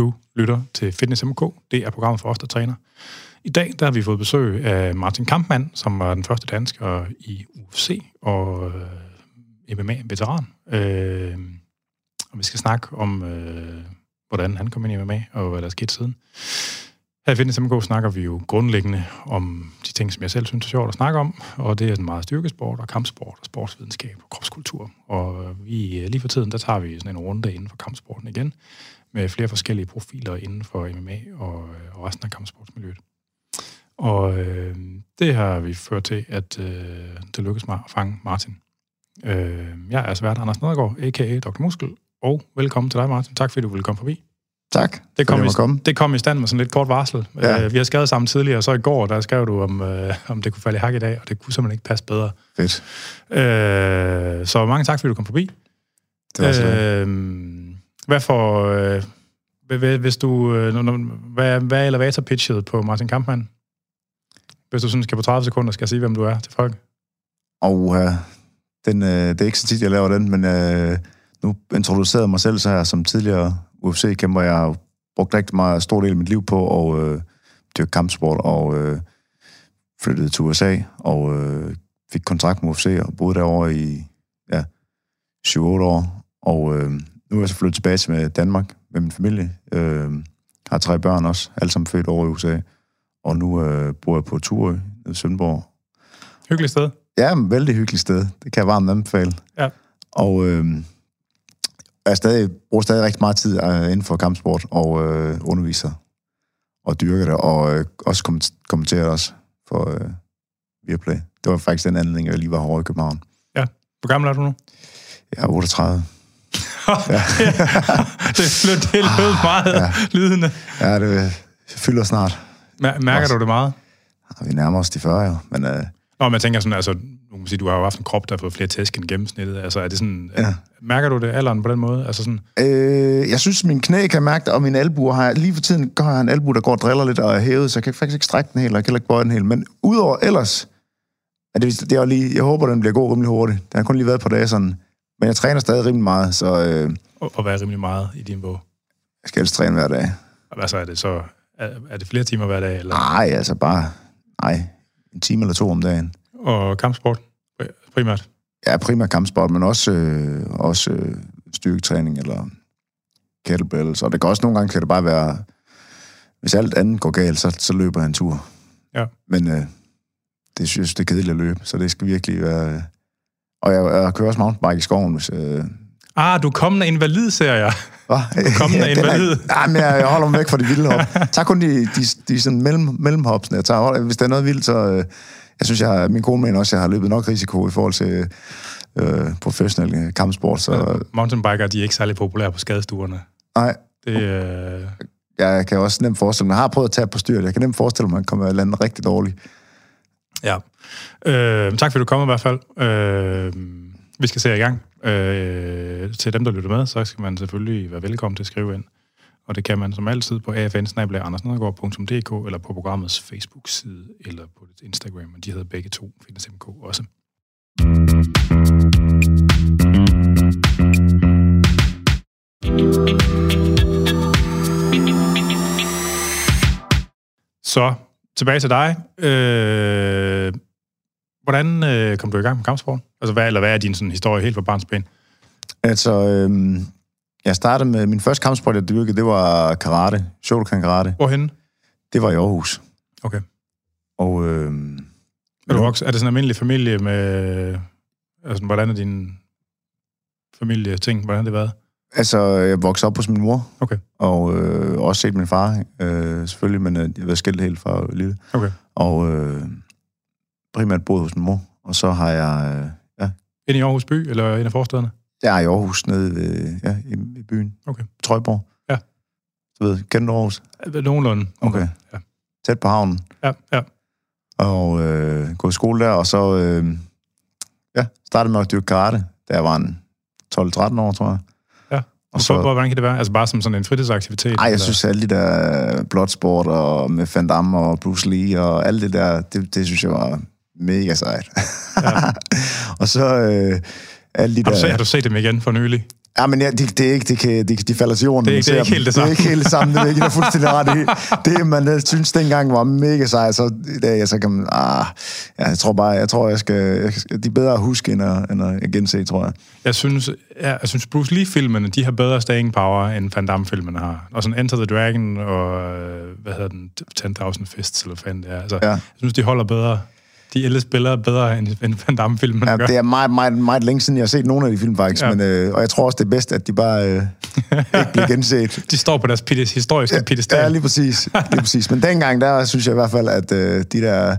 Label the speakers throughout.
Speaker 1: Du lytter til Fitness MK. Det er programmet for os, der træner. I dag der har vi fået besøg af Martin Kampmann, som var den første dansker i UFC og øh, MMA-veteran. Øh, og vi skal snakke om, øh, hvordan han kom ind i MMA, og hvad der er sket siden. Her i Fitness MK snakker vi jo grundlæggende om de ting, som jeg selv synes er sjovt at snakke om, og det er sådan meget styrkesport og kampsport og sportsvidenskab og kropskultur. Og vi, øh, lige for tiden, der tager vi sådan en runde inden for kampsporten igen, med flere forskellige profiler inden for MMA og, øh, og resten af kampsportsmiljøet. Og øh, det har vi ført til, at øh, det lykkedes mig at fange Martin. Øh, jeg er svært Anders Nedergaard, a.k.a. Dr. Muskel, og velkommen til dig, Martin. Tak fordi du ville komme forbi.
Speaker 2: Tak,
Speaker 1: Det kom, i,
Speaker 2: komme.
Speaker 1: det kom i stand med sådan lidt kort varsel.
Speaker 2: Ja.
Speaker 1: Øh, vi har skrevet sammen tidligere, og så i går, der skrev du, om, øh, om det kunne falde i hak i dag, og det kunne simpelthen ikke passe bedre.
Speaker 2: Fedt.
Speaker 1: Øh, så mange tak, fordi du kom forbi.
Speaker 2: Det var øh,
Speaker 1: hvad for... Øh, hvis du... Øh, hvad, hvad er elevator pitchet på Martin Kampmann? Hvis du sådan skal på 30 sekunder, skal jeg sige, hvem du er til folk.
Speaker 2: Og uh, den, uh, det er ikke så tit, jeg laver den, men uh, nu introducerede jeg mig selv så her som tidligere UFC-kæmper. Jeg har brugt rigtig meget stor del af mit liv på at uh, dyrke kampsport og uh, flyttede til USA og uh, fik kontrakt med UFC og boede derovre i ja, 7-8 år. Og uh, nu er jeg så flyttet tilbage til Danmark med min familie. Uh, har tre børn også, alle sammen født over i USA. Og nu uh, bor jeg på Turø, i Sønderborg,
Speaker 1: Hyggeligt sted.
Speaker 2: Ja, men vældig hyggeligt sted. Det kan jeg varmt anbefale.
Speaker 1: Ja.
Speaker 2: Og øh, jeg stadig, bruger stadig rigtig meget tid øh, inden for kampsport og øh, underviser og dyrker det, og øh, også komment- kommenterer også for øh, Viaplay. Det var faktisk den anledning, jeg lige var herovre i København.
Speaker 1: Hvor gammel er du nu?
Speaker 2: Jeg er 38.
Speaker 1: det, lød, det lød meget ja.
Speaker 2: Ja.
Speaker 1: lydende.
Speaker 2: Ja, det fylder snart.
Speaker 1: Mær- Mærker
Speaker 2: Også.
Speaker 1: du det meget?
Speaker 2: Ja, Vi nærmer os de 40 jo, men øh,
Speaker 1: Nå, men jeg tænker sådan, altså, nu kan man sige, du har jo haft en krop, der har fået flere tæsk end gennemsnittet. Altså, er det sådan,
Speaker 2: Ja.
Speaker 1: mærker du det alderen på den måde? Altså sådan,
Speaker 2: Øh, jeg synes, min knæ kan mærke det, og min albu har lige for tiden har jeg en albu, der går og driller lidt og er hævet, så jeg kan faktisk ikke strække den helt, og jeg kan ikke bøje den helt. Men udover ellers, er det, det er lige, jeg håber, den bliver god rimelig hurtigt. Den har kun lige været et par dage sådan, men jeg træner stadig rimelig meget, så øh,
Speaker 1: at at være rimelig meget i din bog.
Speaker 2: jeg skal helst træne hver dag.
Speaker 1: Og Hvad så er det så? Er, er det flere timer hver dag? Eller?
Speaker 2: Nej, altså bare, nej, en time eller to om dagen.
Speaker 1: Og kampsport pri- primært?
Speaker 2: Ja, primært kampsport, men også, øh, også øh, styrketræning eller kettlebells. Og det kan også nogle gange kan det bare være, hvis alt andet går galt, så, så løber jeg en tur.
Speaker 1: Ja.
Speaker 2: Men øh, det synes det er kedeligt at løbe, så det skal virkelig være... Og jeg, jeg kører også mountainbike i skoven, hvis... Øh,
Speaker 1: Ah, du er kommende invalid, ser jeg.
Speaker 2: Hva?
Speaker 1: kommende
Speaker 2: den er-
Speaker 1: invalid.
Speaker 2: Nej, men jeg, jeg holder mig væk fra de vilde hop. Jeg tager kun de, de, de sådan mellem, mellemhopsene. Jeg tager, hvis der er noget vildt, så... Jeg synes, jeg, min kone mener også, at jeg har løbet nok risiko i forhold til øh, professionel øh, kampsport. Så
Speaker 1: Mountainbiker, de er ikke særlig populære på skadestuerne.
Speaker 2: nej,
Speaker 1: Det, øh,
Speaker 2: jeg kan også nemt forestille mig, jeg har prøvet at tage på styret, jeg kan nemt forestille mig, at man kommer at lande rigtig dårligt.
Speaker 1: ja. Øh, tak fordi du kom i hvert fald. Øh, vi skal se i gang. Øh, til dem, der lytter med, så skal man selvfølgelig være velkommen til at skrive ind. Og det kan man som altid på afn eller på programmets Facebook-side, eller på Instagram, og de hedder begge to, findes MK også. Så, tilbage til dig. Øh, hvordan øh, kom du i gang med kampsport? Altså, hvad, eller hvad er din sådan, historie helt fra barnsben?
Speaker 2: Altså, øhm, jeg startede med, min første kampsport, jeg dyrkede, det var karate, Shotokan karate.
Speaker 1: Hvorhenne?
Speaker 2: Det var i Aarhus.
Speaker 1: Okay.
Speaker 2: Og øhm,
Speaker 1: Er, du vokset, er det sådan en almindelig familie med... Altså, hvordan er din familie ting? Hvordan har det været?
Speaker 2: altså, jeg voksede op hos min mor.
Speaker 1: Okay.
Speaker 2: Og øh, også set min far, øh, selvfølgelig, men øh, jeg var skilt helt fra lille.
Speaker 1: Okay.
Speaker 2: Og øh, primært boet hos min mor. Og så har jeg, øh, ja,
Speaker 1: Ind i Aarhus by, eller en af forstederne?
Speaker 2: Jeg er i Aarhus, nede ved, ja, i, i byen.
Speaker 1: Okay.
Speaker 2: Trøjborg.
Speaker 1: Ja.
Speaker 2: Du ved, kender du Aarhus?
Speaker 1: Øh, Nogenlunde.
Speaker 2: Okay.
Speaker 1: Ja.
Speaker 2: Tæt på havnen.
Speaker 1: Ja, ja.
Speaker 2: og øh, gået i skole der, og så øh, ja, startede med at dyrke karate, da jeg var en 12-13 år, tror jeg.
Speaker 1: Ja.
Speaker 2: Og
Speaker 1: så,
Speaker 2: så,
Speaker 1: hvordan kan det være? Altså bare som sådan en fritidsaktivitet?
Speaker 2: ej, jeg
Speaker 1: eller?
Speaker 2: synes, alle de der Bloodsport og med Van Damme og Bruce Lee og alt det der, det, det synes jeg var mega sejt.
Speaker 1: Ja.
Speaker 2: og så øh, alle de
Speaker 1: Har du, set,
Speaker 2: der...
Speaker 1: har du set dem igen for nylig?
Speaker 2: Ja, men ja, det, det er ikke, det kan, det, de falder til jorden.
Speaker 1: Det er det er ikke helt det
Speaker 2: Det er
Speaker 1: samme.
Speaker 2: ikke helt det samme, det er ikke, der er fuldstændig ret i. Det, man synes dengang var mega sej, så i dag, så kan man, ah, ja, jeg tror bare, jeg tror, jeg skal, jeg, skal- de er bedre at huske, end at, end at gense, tror jeg.
Speaker 1: Jeg synes, ja, jeg synes Bruce Lee-filmene, de har bedre staying power, end Van Damme-filmene har. Og sådan Enter the Dragon og, øh, hvad hedder den, 10.000 Fists, eller hvad fanden det er. Altså,
Speaker 2: Ja.
Speaker 1: Jeg synes, de holder bedre. De ældre spillere bedre, end, end Van Damme-filmene
Speaker 2: Ja,
Speaker 1: gør.
Speaker 2: det er meget, meget, meget længe siden, jeg har set nogle af de film, faktisk.
Speaker 1: Ja.
Speaker 2: Men, øh, og jeg tror også, det er bedst, at de bare øh, ikke bliver genset.
Speaker 1: De står på deres pides, historiske ja, pedestal.
Speaker 2: Ja, lige præcis. Lige præcis. Men dengang, der synes jeg i hvert fald, at øh, de der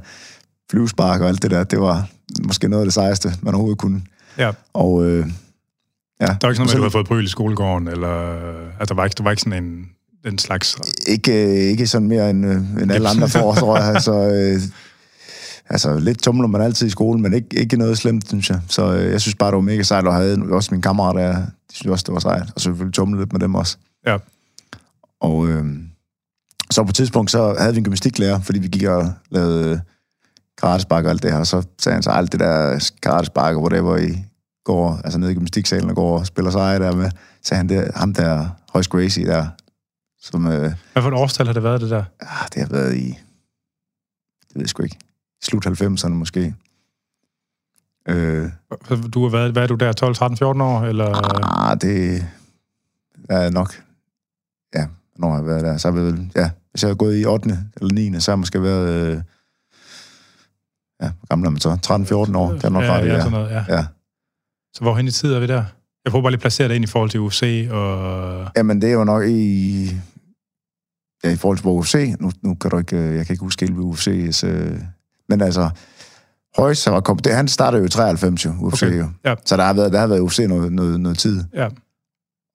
Speaker 2: flyvespark og alt det der, det var måske noget af det sejeste, man overhovedet kunne.
Speaker 1: ja.
Speaker 2: Og øh, ja.
Speaker 1: Der var ikke sådan noget at du havde fået bryl i skolegården, eller... Altså, der var ikke, der var ikke sådan en, en slags...
Speaker 2: Ikke, øh, ikke sådan mere end, øh, end alle andre får, tror jeg. Altså, øh, altså, lidt tumler man altid i skolen, men ikke, ikke noget slemt, synes jeg. Så øh, jeg synes bare, det var mega sejt, og havde også mine kammerater, der, de synes også, det var sejt. Og selvfølgelig tumle lidt med dem også.
Speaker 1: Ja.
Speaker 2: Og øh, så på et tidspunkt, så havde vi en gymnastiklærer, fordi vi gik og lavede øh, karatespark og alt det her, og så sagde han så alt det der karatespark og whatever i går, altså nede i gymnastiksalen og går og spiller sig der med, sagde han, det ham der, Højs Gracie der, som, øh,
Speaker 1: Hvad for et årstal har det været, det der?
Speaker 2: ah, det har været i, det ved jeg sgu ikke, slut 90'erne måske. Øh,
Speaker 1: Du har været, hvad er du der, 12, 13, 14 år? Eller...
Speaker 2: ah, det er nok, ja, når har jeg været der, så har jeg ja, hvis jeg har gået i 8. eller 9. så har jeg måske været, øh, ja, hvor gammel er man så? 13-14 år, det er nok
Speaker 1: ja,
Speaker 2: ret
Speaker 1: ja, sådan noget, ja.
Speaker 2: ja.
Speaker 1: Så hvorhen i tid er vi der? Jeg prøver bare lige at placere det ind i forhold til UFC og...
Speaker 2: Jamen, det er jo nok i... Ja, i forhold til UFC, nu, nu kan du ikke... øh, Jeg kan ikke huske helt ved UFC's... Øh, men altså, Højs, han, var kommet, det, han startede jo i 93, jo, UFC
Speaker 1: Okay,
Speaker 2: jo.
Speaker 1: ja.
Speaker 2: Så der har været, der har været UFC noget, noget, noget tid.
Speaker 1: Ja,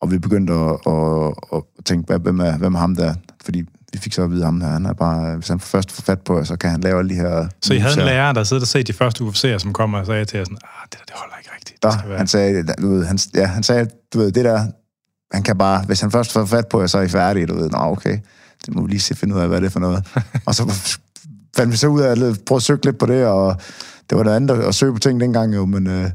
Speaker 2: Og vi begyndte at, at, at tænke, hvad- hvem er, hvem er ham der? Fordi vi fik så at vide ham her. Han er bare, hvis han først får fat på, så kan han lave alle de her...
Speaker 1: så I havde en lærer, der sidder og set de første UFC'er, som kommer og sagde til jer sådan, ah, det der, det holder ikke rigtigt.
Speaker 2: Der,
Speaker 1: være...
Speaker 2: han sagde, du ved, han, ja, han sagde, du ved, det der, han kan bare, hvis han først får fat på jer, så er I færdige, du ved, nå, okay, det må vi lige se, finde ud af, hvad det er for noget. og så fandt vi så ud af at prøve at søge lidt på det, og det var noget andet at søge på ting dengang jo, men øh,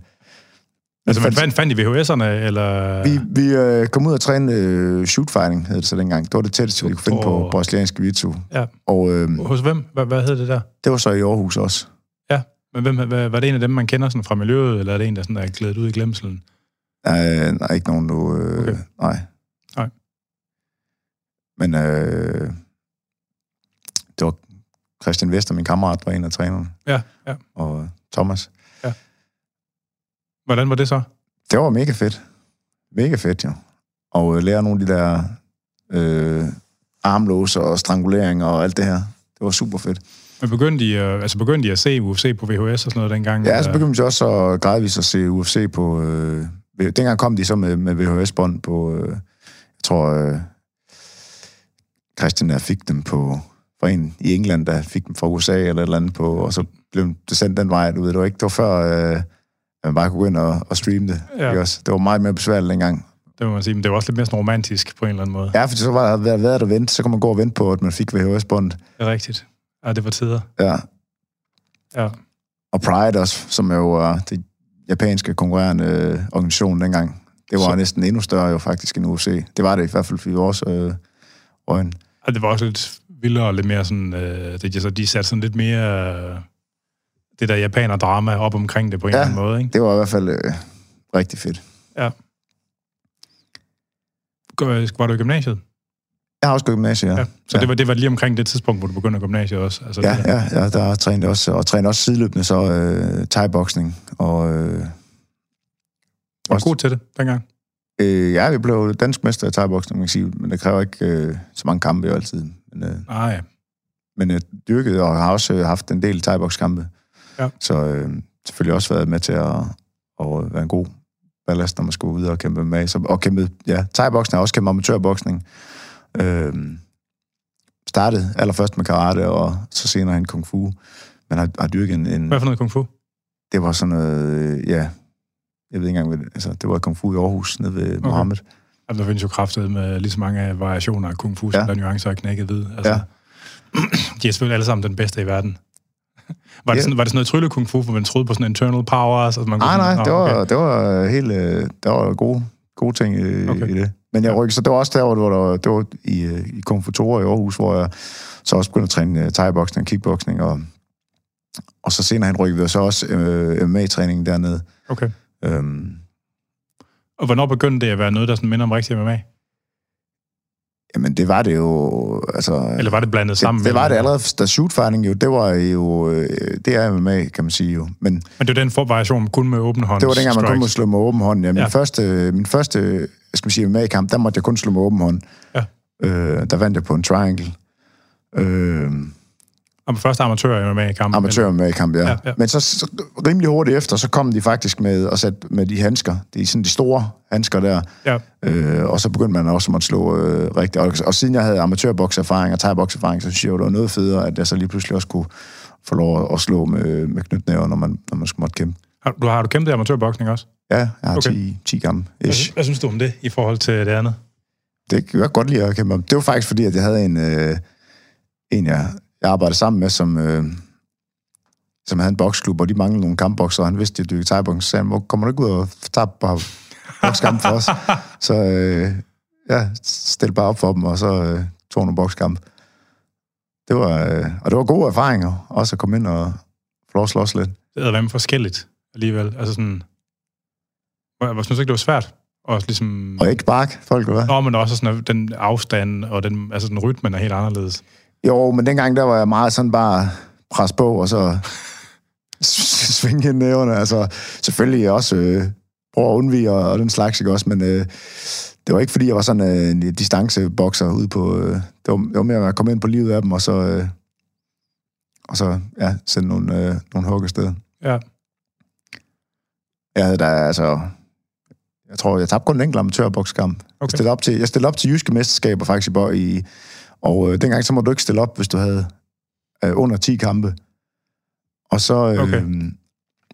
Speaker 1: Altså, man
Speaker 2: fandt-
Speaker 1: fandt, I VHS'erne, eller...
Speaker 2: vi, vi øh, kom ud og træne øh, shootfighting, hed det så dengang. Det var det tætteste, vi kunne finde på brasiliansk jiu
Speaker 1: Ja.
Speaker 2: Og øh,
Speaker 1: Hos hvem? Hvad, hvad hed det der?
Speaker 2: det var så i Aarhus også.
Speaker 1: Ja, men hvem, hvad, var det en af dem, man kender sådan fra miljøet, eller er det en, der sådan er glædet ud i glemselen?
Speaker 2: Øh, nej, ikke nogen nu. Øh,
Speaker 1: okay.
Speaker 2: Nej.
Speaker 1: Nej.
Speaker 2: Men øh, det var Christian Vester, min kammerat, var en af trænerne.
Speaker 1: Ja, ja.
Speaker 2: Og Thomas.
Speaker 1: Hvordan var det så?
Speaker 2: Det var mega fedt. Mega fedt, jo. Og øh, lære nogle af de der øh, armlåser og stranguleringer og alt det her. Det var super fedt.
Speaker 1: Men begyndte I, øh, altså begyndte I at se UFC på VHS og sådan noget dengang?
Speaker 2: Ja, så
Speaker 1: eller?
Speaker 2: begyndte vi også at gradvist at se UFC på... Øh, dengang kom de så med, med VHS-bånd på... Øh, jeg tror, øh, Christian der fik dem på... For en i England, der fik dem fra USA eller et eller andet på... Og så blev det sendt den vej, du ved. Det var ikke... Det var før, øh, man bare kunne gå ind og, og streame det.
Speaker 1: Ja.
Speaker 2: Ja. Også? Det var meget mere besværligt dengang.
Speaker 1: Det må man sige, men det var også lidt mere sådan romantisk på en eller anden måde.
Speaker 2: Ja, for så var der været, været at vente, så kunne man gå og vente på, at man fik VHS-båndet.
Speaker 1: Det er rigtigt. Ja, det var tider.
Speaker 2: Ja.
Speaker 1: Ja.
Speaker 2: Og Pride også, som jo var det japanske konkurrerende øh, organisation dengang. Det var
Speaker 1: Så-
Speaker 2: næsten endnu større jo faktisk end UFC. Det var det i hvert fald i vores øh, øjne.
Speaker 1: Og det var også lidt vildere og lidt mere sådan... Øh, det, så de satte sådan lidt mere... Øh, det der japaner-drama op omkring det på en
Speaker 2: Ja.
Speaker 1: eller anden måde, ikke?
Speaker 2: Det var i hvert fald øh, rigtig fedt.
Speaker 1: Går- Var du i gymnasiet?
Speaker 2: Jeg har også gået i gymnasiet, ja.
Speaker 1: Ja. Så det, var, det var lige omkring det tidspunkt, hvor du begyndte at gymnasiet også? Altså,
Speaker 2: Ja,
Speaker 1: det der.
Speaker 2: ja, ja, der trænede også, og trænede også sideløbende så øh, thai-boksning. Og øh,
Speaker 1: Var du
Speaker 2: også-
Speaker 1: god til det dengang?
Speaker 2: øh, ja, vi blev dansk mester i thai-boksning, man kan sige, men det kræver ikke øh, så mange kampe jo altid. Men, øh,
Speaker 1: Ah, ja.
Speaker 2: men jeg dyrkede og har også øh, haft en del thai
Speaker 1: Ja.
Speaker 2: Så øh, selvfølgelig også været med til at, at være en god ballast, når man skulle ud og kæmpe med. Så, og kæmpe, ja, thai-boksning har også kæmpe amatørboksning. Øh, startede allerførst med karate, og så senere hen kung fu. Men har, har dyrket en, en...
Speaker 1: Hvad for noget kung fu?
Speaker 2: Det var sådan noget, øh, ja... Jeg ved ikke engang, hvad det, altså, det var kung fu i Aarhus, nede ved okay. Mohammed.
Speaker 1: Altså, der findes jo kraftet med lige så mange variationer af kung fu, som
Speaker 2: Ja.
Speaker 1: der er nuancer og knækket hvid. Altså,
Speaker 2: Ja.
Speaker 1: De er selvfølgelig alle sammen den bedste i verden. Var det,
Speaker 2: Ja.
Speaker 1: sådan, var det sådan noget trylle kung fu, hvor man troede på sådan internal powers? Altså man
Speaker 2: Nej,
Speaker 1: sådan,
Speaker 2: nej,
Speaker 1: Nå,
Speaker 2: det var,
Speaker 1: okay.
Speaker 2: det var helt... øh, Der var gode, gode ting i,
Speaker 1: Okay.
Speaker 2: i det. Men jeg rykkede, så det var også der, hvor det var, det var i, øh, i Kung Fu Tora i Aarhus, hvor jeg så også begyndte at træne thai-boksning og kickboxing, og, og så senere hen rykkede så også øh, MMA-træning dernede.
Speaker 1: Okay.
Speaker 2: Øhm,
Speaker 1: Og hvornår begyndte det at være noget, der sådan minder om rigtig MMA?
Speaker 2: jamen, det var det jo... Altså,
Speaker 1: Eller var det blandet sammen?
Speaker 2: det, det var det allerede, da shootfighting jo, det var jo... Øh, det er MMA, kan man sige jo. Men
Speaker 1: Men det var den for variation kun med åben hånd.
Speaker 2: det var dengang, man kun måtte slå med åben hånd. Ja, min,
Speaker 1: ja.
Speaker 2: første, min første skal man sige, MMA-kamp, der måtte jeg kun slå med åben hånd.
Speaker 1: Ja.
Speaker 2: Øh, der vandt jeg på en triangle. Øh,
Speaker 1: Og første amatør MMA kamp.
Speaker 2: amatør MMA-kamp, ja.
Speaker 1: Ja,
Speaker 2: ja,
Speaker 1: ja.
Speaker 2: ja. Men så, så rimelig hurtigt efter, så kom de faktisk med, og sat med de handsker. De, sådan de store handsker der.
Speaker 1: Ja.
Speaker 2: Øh, og så begyndte man også at slå øh, rigtigt. Og, og siden jeg havde amatørbokserfaring og thai-bokserfaring, så synes jeg jo, det var noget federe, at jeg så lige pludselig også kunne få lov at- slå med, med knytnæver, når man, når man skulle måtte kæmpe.
Speaker 1: Har, du, har du kæmpet i amatørboksning også?
Speaker 2: Ja, jeg har
Speaker 1: Okay.
Speaker 2: okay. 10, 10 gamle.
Speaker 1: Hvad, hvad synes du om det i forhold til det andet?
Speaker 2: Det kan jeg godt lide at kæmpe om. Det var faktisk fordi, at jeg havde en, øh, en jeg, jeg arbejdede sammen med, som, øh, som havde en boksklub, og de manglede nogle kampbokser, og han vidste, at de dyrkede thai-boks. Så han, "Hvor kommer du ikke ud og tager bare bokskamp for os? Så øh, ja, stille bare op for dem, og så øh, tog nogle bokskamp. Det var, øh, og det var gode erfaringer, også at komme ind og få lov at slås lidt.
Speaker 1: Det er været forskelligt alligevel. Altså sådan... Jeg, synes ikke, det var svært. Og ligesom...
Speaker 2: Og ikke spark folk, eller hvad?
Speaker 1: Nå, men også sådan, den afstand og den, altså den rytmen er helt anderledes.
Speaker 2: Jo, men dengang der var jeg meget sådan bare pres på, og så svinge nævne. Altså, selvfølgelig også øh, prøve at undvige og, og den slags, ikke også? Men øh, det var ikke, fordi jeg var sådan øh, en distancebokser ude på... Øh, det, var, det var mere at komme ind på livet af dem, og så... Øh, og så, ja, sende nogle, øh, nogle hug afsted.
Speaker 1: Ja.
Speaker 2: Jeg havde da, altså... Jeg tror, jeg tabte kun en enkelt amatørboksekamp. Okay. Jeg, stillede op til, jeg stillede op til jyske mesterskaber faktisk i, i og øh, dengang så må du ikke stille op, hvis du havde øh, under 10 kampe. Og så, øh,
Speaker 1: Okay.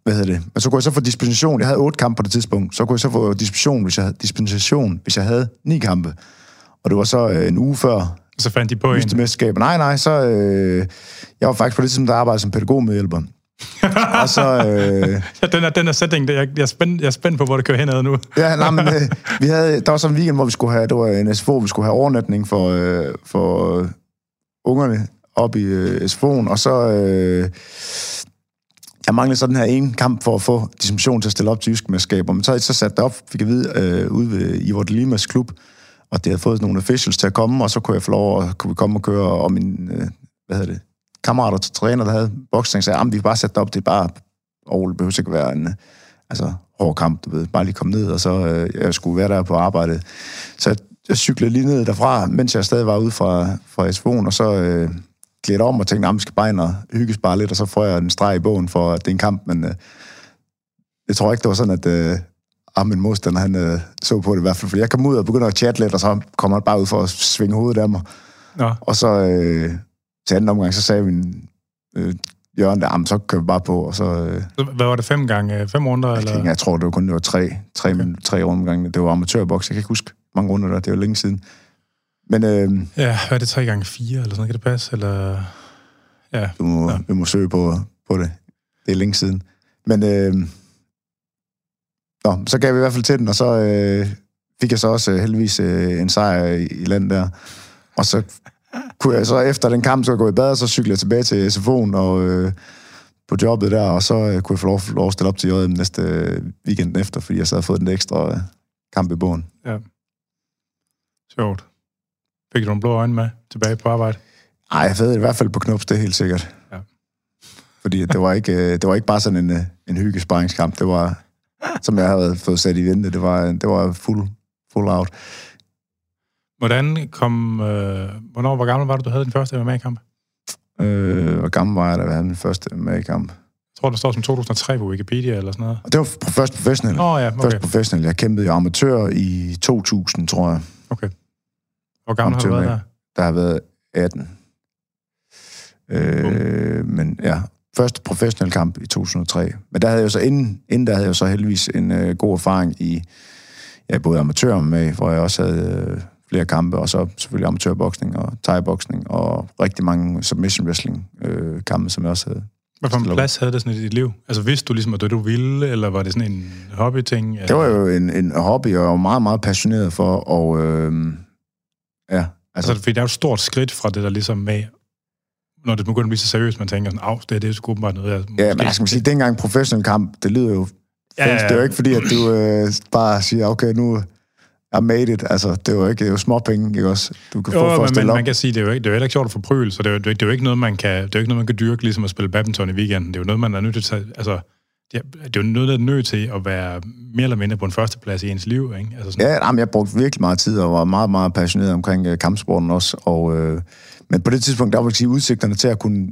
Speaker 2: hvad hedder det? Men så kunne jeg så få dispensation. Jeg havde otte kampe på det tidspunkt. Så kunne jeg så få dispensation, hvis jeg havde, dispensation, hvis jeg havde ni kampe. Og det var så øh, en uge før
Speaker 1: Så fandt de på en.
Speaker 2: mesterskaber. Nej, nej, så... Øh, jeg var faktisk på det tidspunkt, der arbejdede som pædagogmedhjælper. og så... Øh,
Speaker 1: Ja, den er, den er setting, det- jeg, jeg, er spændt, jeg er spændt på, hvor det kører henad nu.
Speaker 2: Ja, nej, men, øh, vi havde, der var sådan en weekend, hvor vi skulle have, det var en SFO, vi skulle have overnatning for, øh, for øh, ungerne op i øh, SFO'en, og så... Øh, jeg manglede så den her ene kamp for at få dispensation til at stille op til jysk mesterskaber. Men så, så satte det op, fik jeg vide, øh, ude ved Ivor Limas klub, og det havde fået nogle officials til at komme, og så kunne jeg få lov at kunne komme og køre, og min, øh, hvad hedder det, kammerater til træner, der havde boksning, sagde, at vi kan bare sætte op, det er bare, og det behøver ikke være en, altså, hård kamp, du ved, bare lige komme ned, og så øh, jeg skulle være der på arbejde. Så jeg, jeg cyklede lige ned derfra, mens jeg stadig var ude fra, fra SFO'en, og så øh, klædte om og tænkte, at vi skal bare ind og hygges bare lidt, og så får jeg en streg i bogen for, at det er en kamp, men øh, jeg tror ikke, det var sådan, at øh, min modstander, han øh, så på det i hvert fald, fordi jeg kom ud og begynder at chatte lidt, og så kommer han bare ud for at svinge hovedet af mig.
Speaker 1: Nå,
Speaker 2: Og så øh, til anden omgang, så sagde min øh, Jørgen der, "Jamen, så kører vi bare på, og så... Øh,
Speaker 1: hvad var det, fem gange? Fem runder?
Speaker 2: jeg,
Speaker 1: Eller?
Speaker 2: jeg tror, det var kun det var tre, tre,
Speaker 1: Okay.
Speaker 2: tre omgange. Det var amatørboks. Jeg kan ikke huske mange runder der. Det var længe siden. Men øh,
Speaker 1: Ja, hvad er det, tre gange fire, eller sådan noget? Kan det passe? Eller... Ja,
Speaker 2: du må,
Speaker 1: Ja.
Speaker 2: vi må søge på, på det. Det er længe siden. Men øh, nå, så gav vi i hvert fald til den, og så øh, fik jeg så også øh, heldigvis øh, en sejr i, i land der. Og så kunne jeg så efter den kamp, så gå i bad, og så cyklede jeg tilbage til SFO'en og øh, på jobbet der, og så øh, kunne jeg få lov, lov at stille op til JM næste øh, weekend efter, fordi jeg så havde fået den ekstra øh, kamp i bogen.
Speaker 1: sjovt. Fik du nogle blå øjne med tilbage på arbejde?
Speaker 2: Ej, jeg ved i hvert fald på knops, det er helt sikkert.
Speaker 1: Ja.
Speaker 2: Fordi det var ikke, øh, det var ikke bare sådan en, øh, en hyggesparringskamp. Det var, som jeg havde fået sat i vente, det var, det var full, full out.
Speaker 1: Hvordan kom... Øh, hvornår, hvor gammel var du, du havde din første MMA-kamp?
Speaker 2: Øh, hvor gammel var jeg, da jeg havde min første med-kamp?
Speaker 1: Jeg tror, der står som 2003 på Wikipedia eller sådan noget.
Speaker 2: Og det var først professionel.
Speaker 1: Åh oh, ja,
Speaker 2: Okay. Først
Speaker 1: okay.
Speaker 2: professionel. Jeg kæmpede jo amatør i 2000, tror jeg.
Speaker 1: okay. Hvor gammel har du været der?
Speaker 2: Der har været 18. Øh, men ja, første professionel kamp i 2003. Men der havde jeg så inden, inden der havde jeg så heldigvis en øh, god erfaring i ja, både amatør med, hvor jeg også havde øh, flere kampe, og så selvfølgelig amatørboksning og thai-boksning, og rigtig mange submission wrestling øh, kampe, som jeg også havde.
Speaker 1: Hvad for en
Speaker 2: og
Speaker 1: plads havde det sådan i dit liv? Altså vidste du ligesom, at det du ville, eller var det sådan en hobbyting?
Speaker 2: Det var jo en, en hobby, jeg var meget, meget passioneret for, og øh, ja,
Speaker 1: Altså,
Speaker 2: altså,
Speaker 1: fordi det er jo et stort skridt fra det der ligesom med, når det begynder at blive så seriøst, man tænker sådan, af, det er det sgu bare noget, jeg
Speaker 2: ja, men jeg skal man sige, dengang professionel kamp, det lyder jo
Speaker 1: ja,
Speaker 2: ja,
Speaker 1: ja.
Speaker 2: Det er jo ikke fordi, at du øh, bare siger, okay, nu I made it. Altså, det er jo ikke det er jo små penge, ikke også? Du kan få
Speaker 1: Jo,
Speaker 2: for at
Speaker 1: men, man kan sige, det er jo ikke, det er jo ikke sjovt at få prøvel, så det er, jo, det, er, det er jo ikke noget, man kan, det er jo ikke noget, man kan dyrke, ligesom at spille badminton i weekenden. Det er jo noget, man er nødt til at tage, altså, det er, det er jo noget, der er nødt til at være mere eller mindre på en førsteplads i ens liv, ikke? Altså sådan,
Speaker 2: Ja, jamen, jeg brugte virkelig meget tid og var meget, meget passioneret omkring øh, kampsporten også. Og, øh, men på det tidspunkt, der var sige, udsigterne til at kunne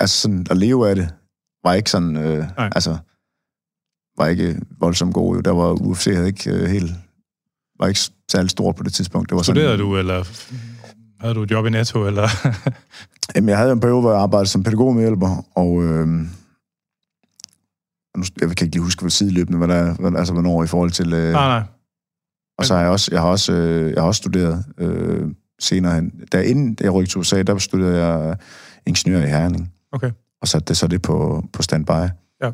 Speaker 2: altså sådan, at leve af det, var ikke sådan, øh,
Speaker 1: Nej.
Speaker 2: altså, var ikke voldsomt gode. Der var UFC havde ikke øh, helt, var ikke særlig stort på det tidspunkt. Det var
Speaker 1: Studerede
Speaker 2: sådan,
Speaker 1: du, eller havde du et job i Netto, eller...
Speaker 2: Jamen, jeg havde en periode, hvor jeg arbejdede som pædagogmedhjælper, og øh, nu, jeg kan ikke lige huske, hvad sideløbende, hvad der, hvad, altså hvornår i forhold til... Øh,
Speaker 1: nej, nej.
Speaker 2: Og så har jeg også, jeg har også, øh, jeg har også studeret øh, senere hen. Da inden jeg rykkede til USA, der studerede jeg ingeniør i Herning.
Speaker 1: Okay.
Speaker 2: Og satte det så det på, på standby.
Speaker 1: Ja.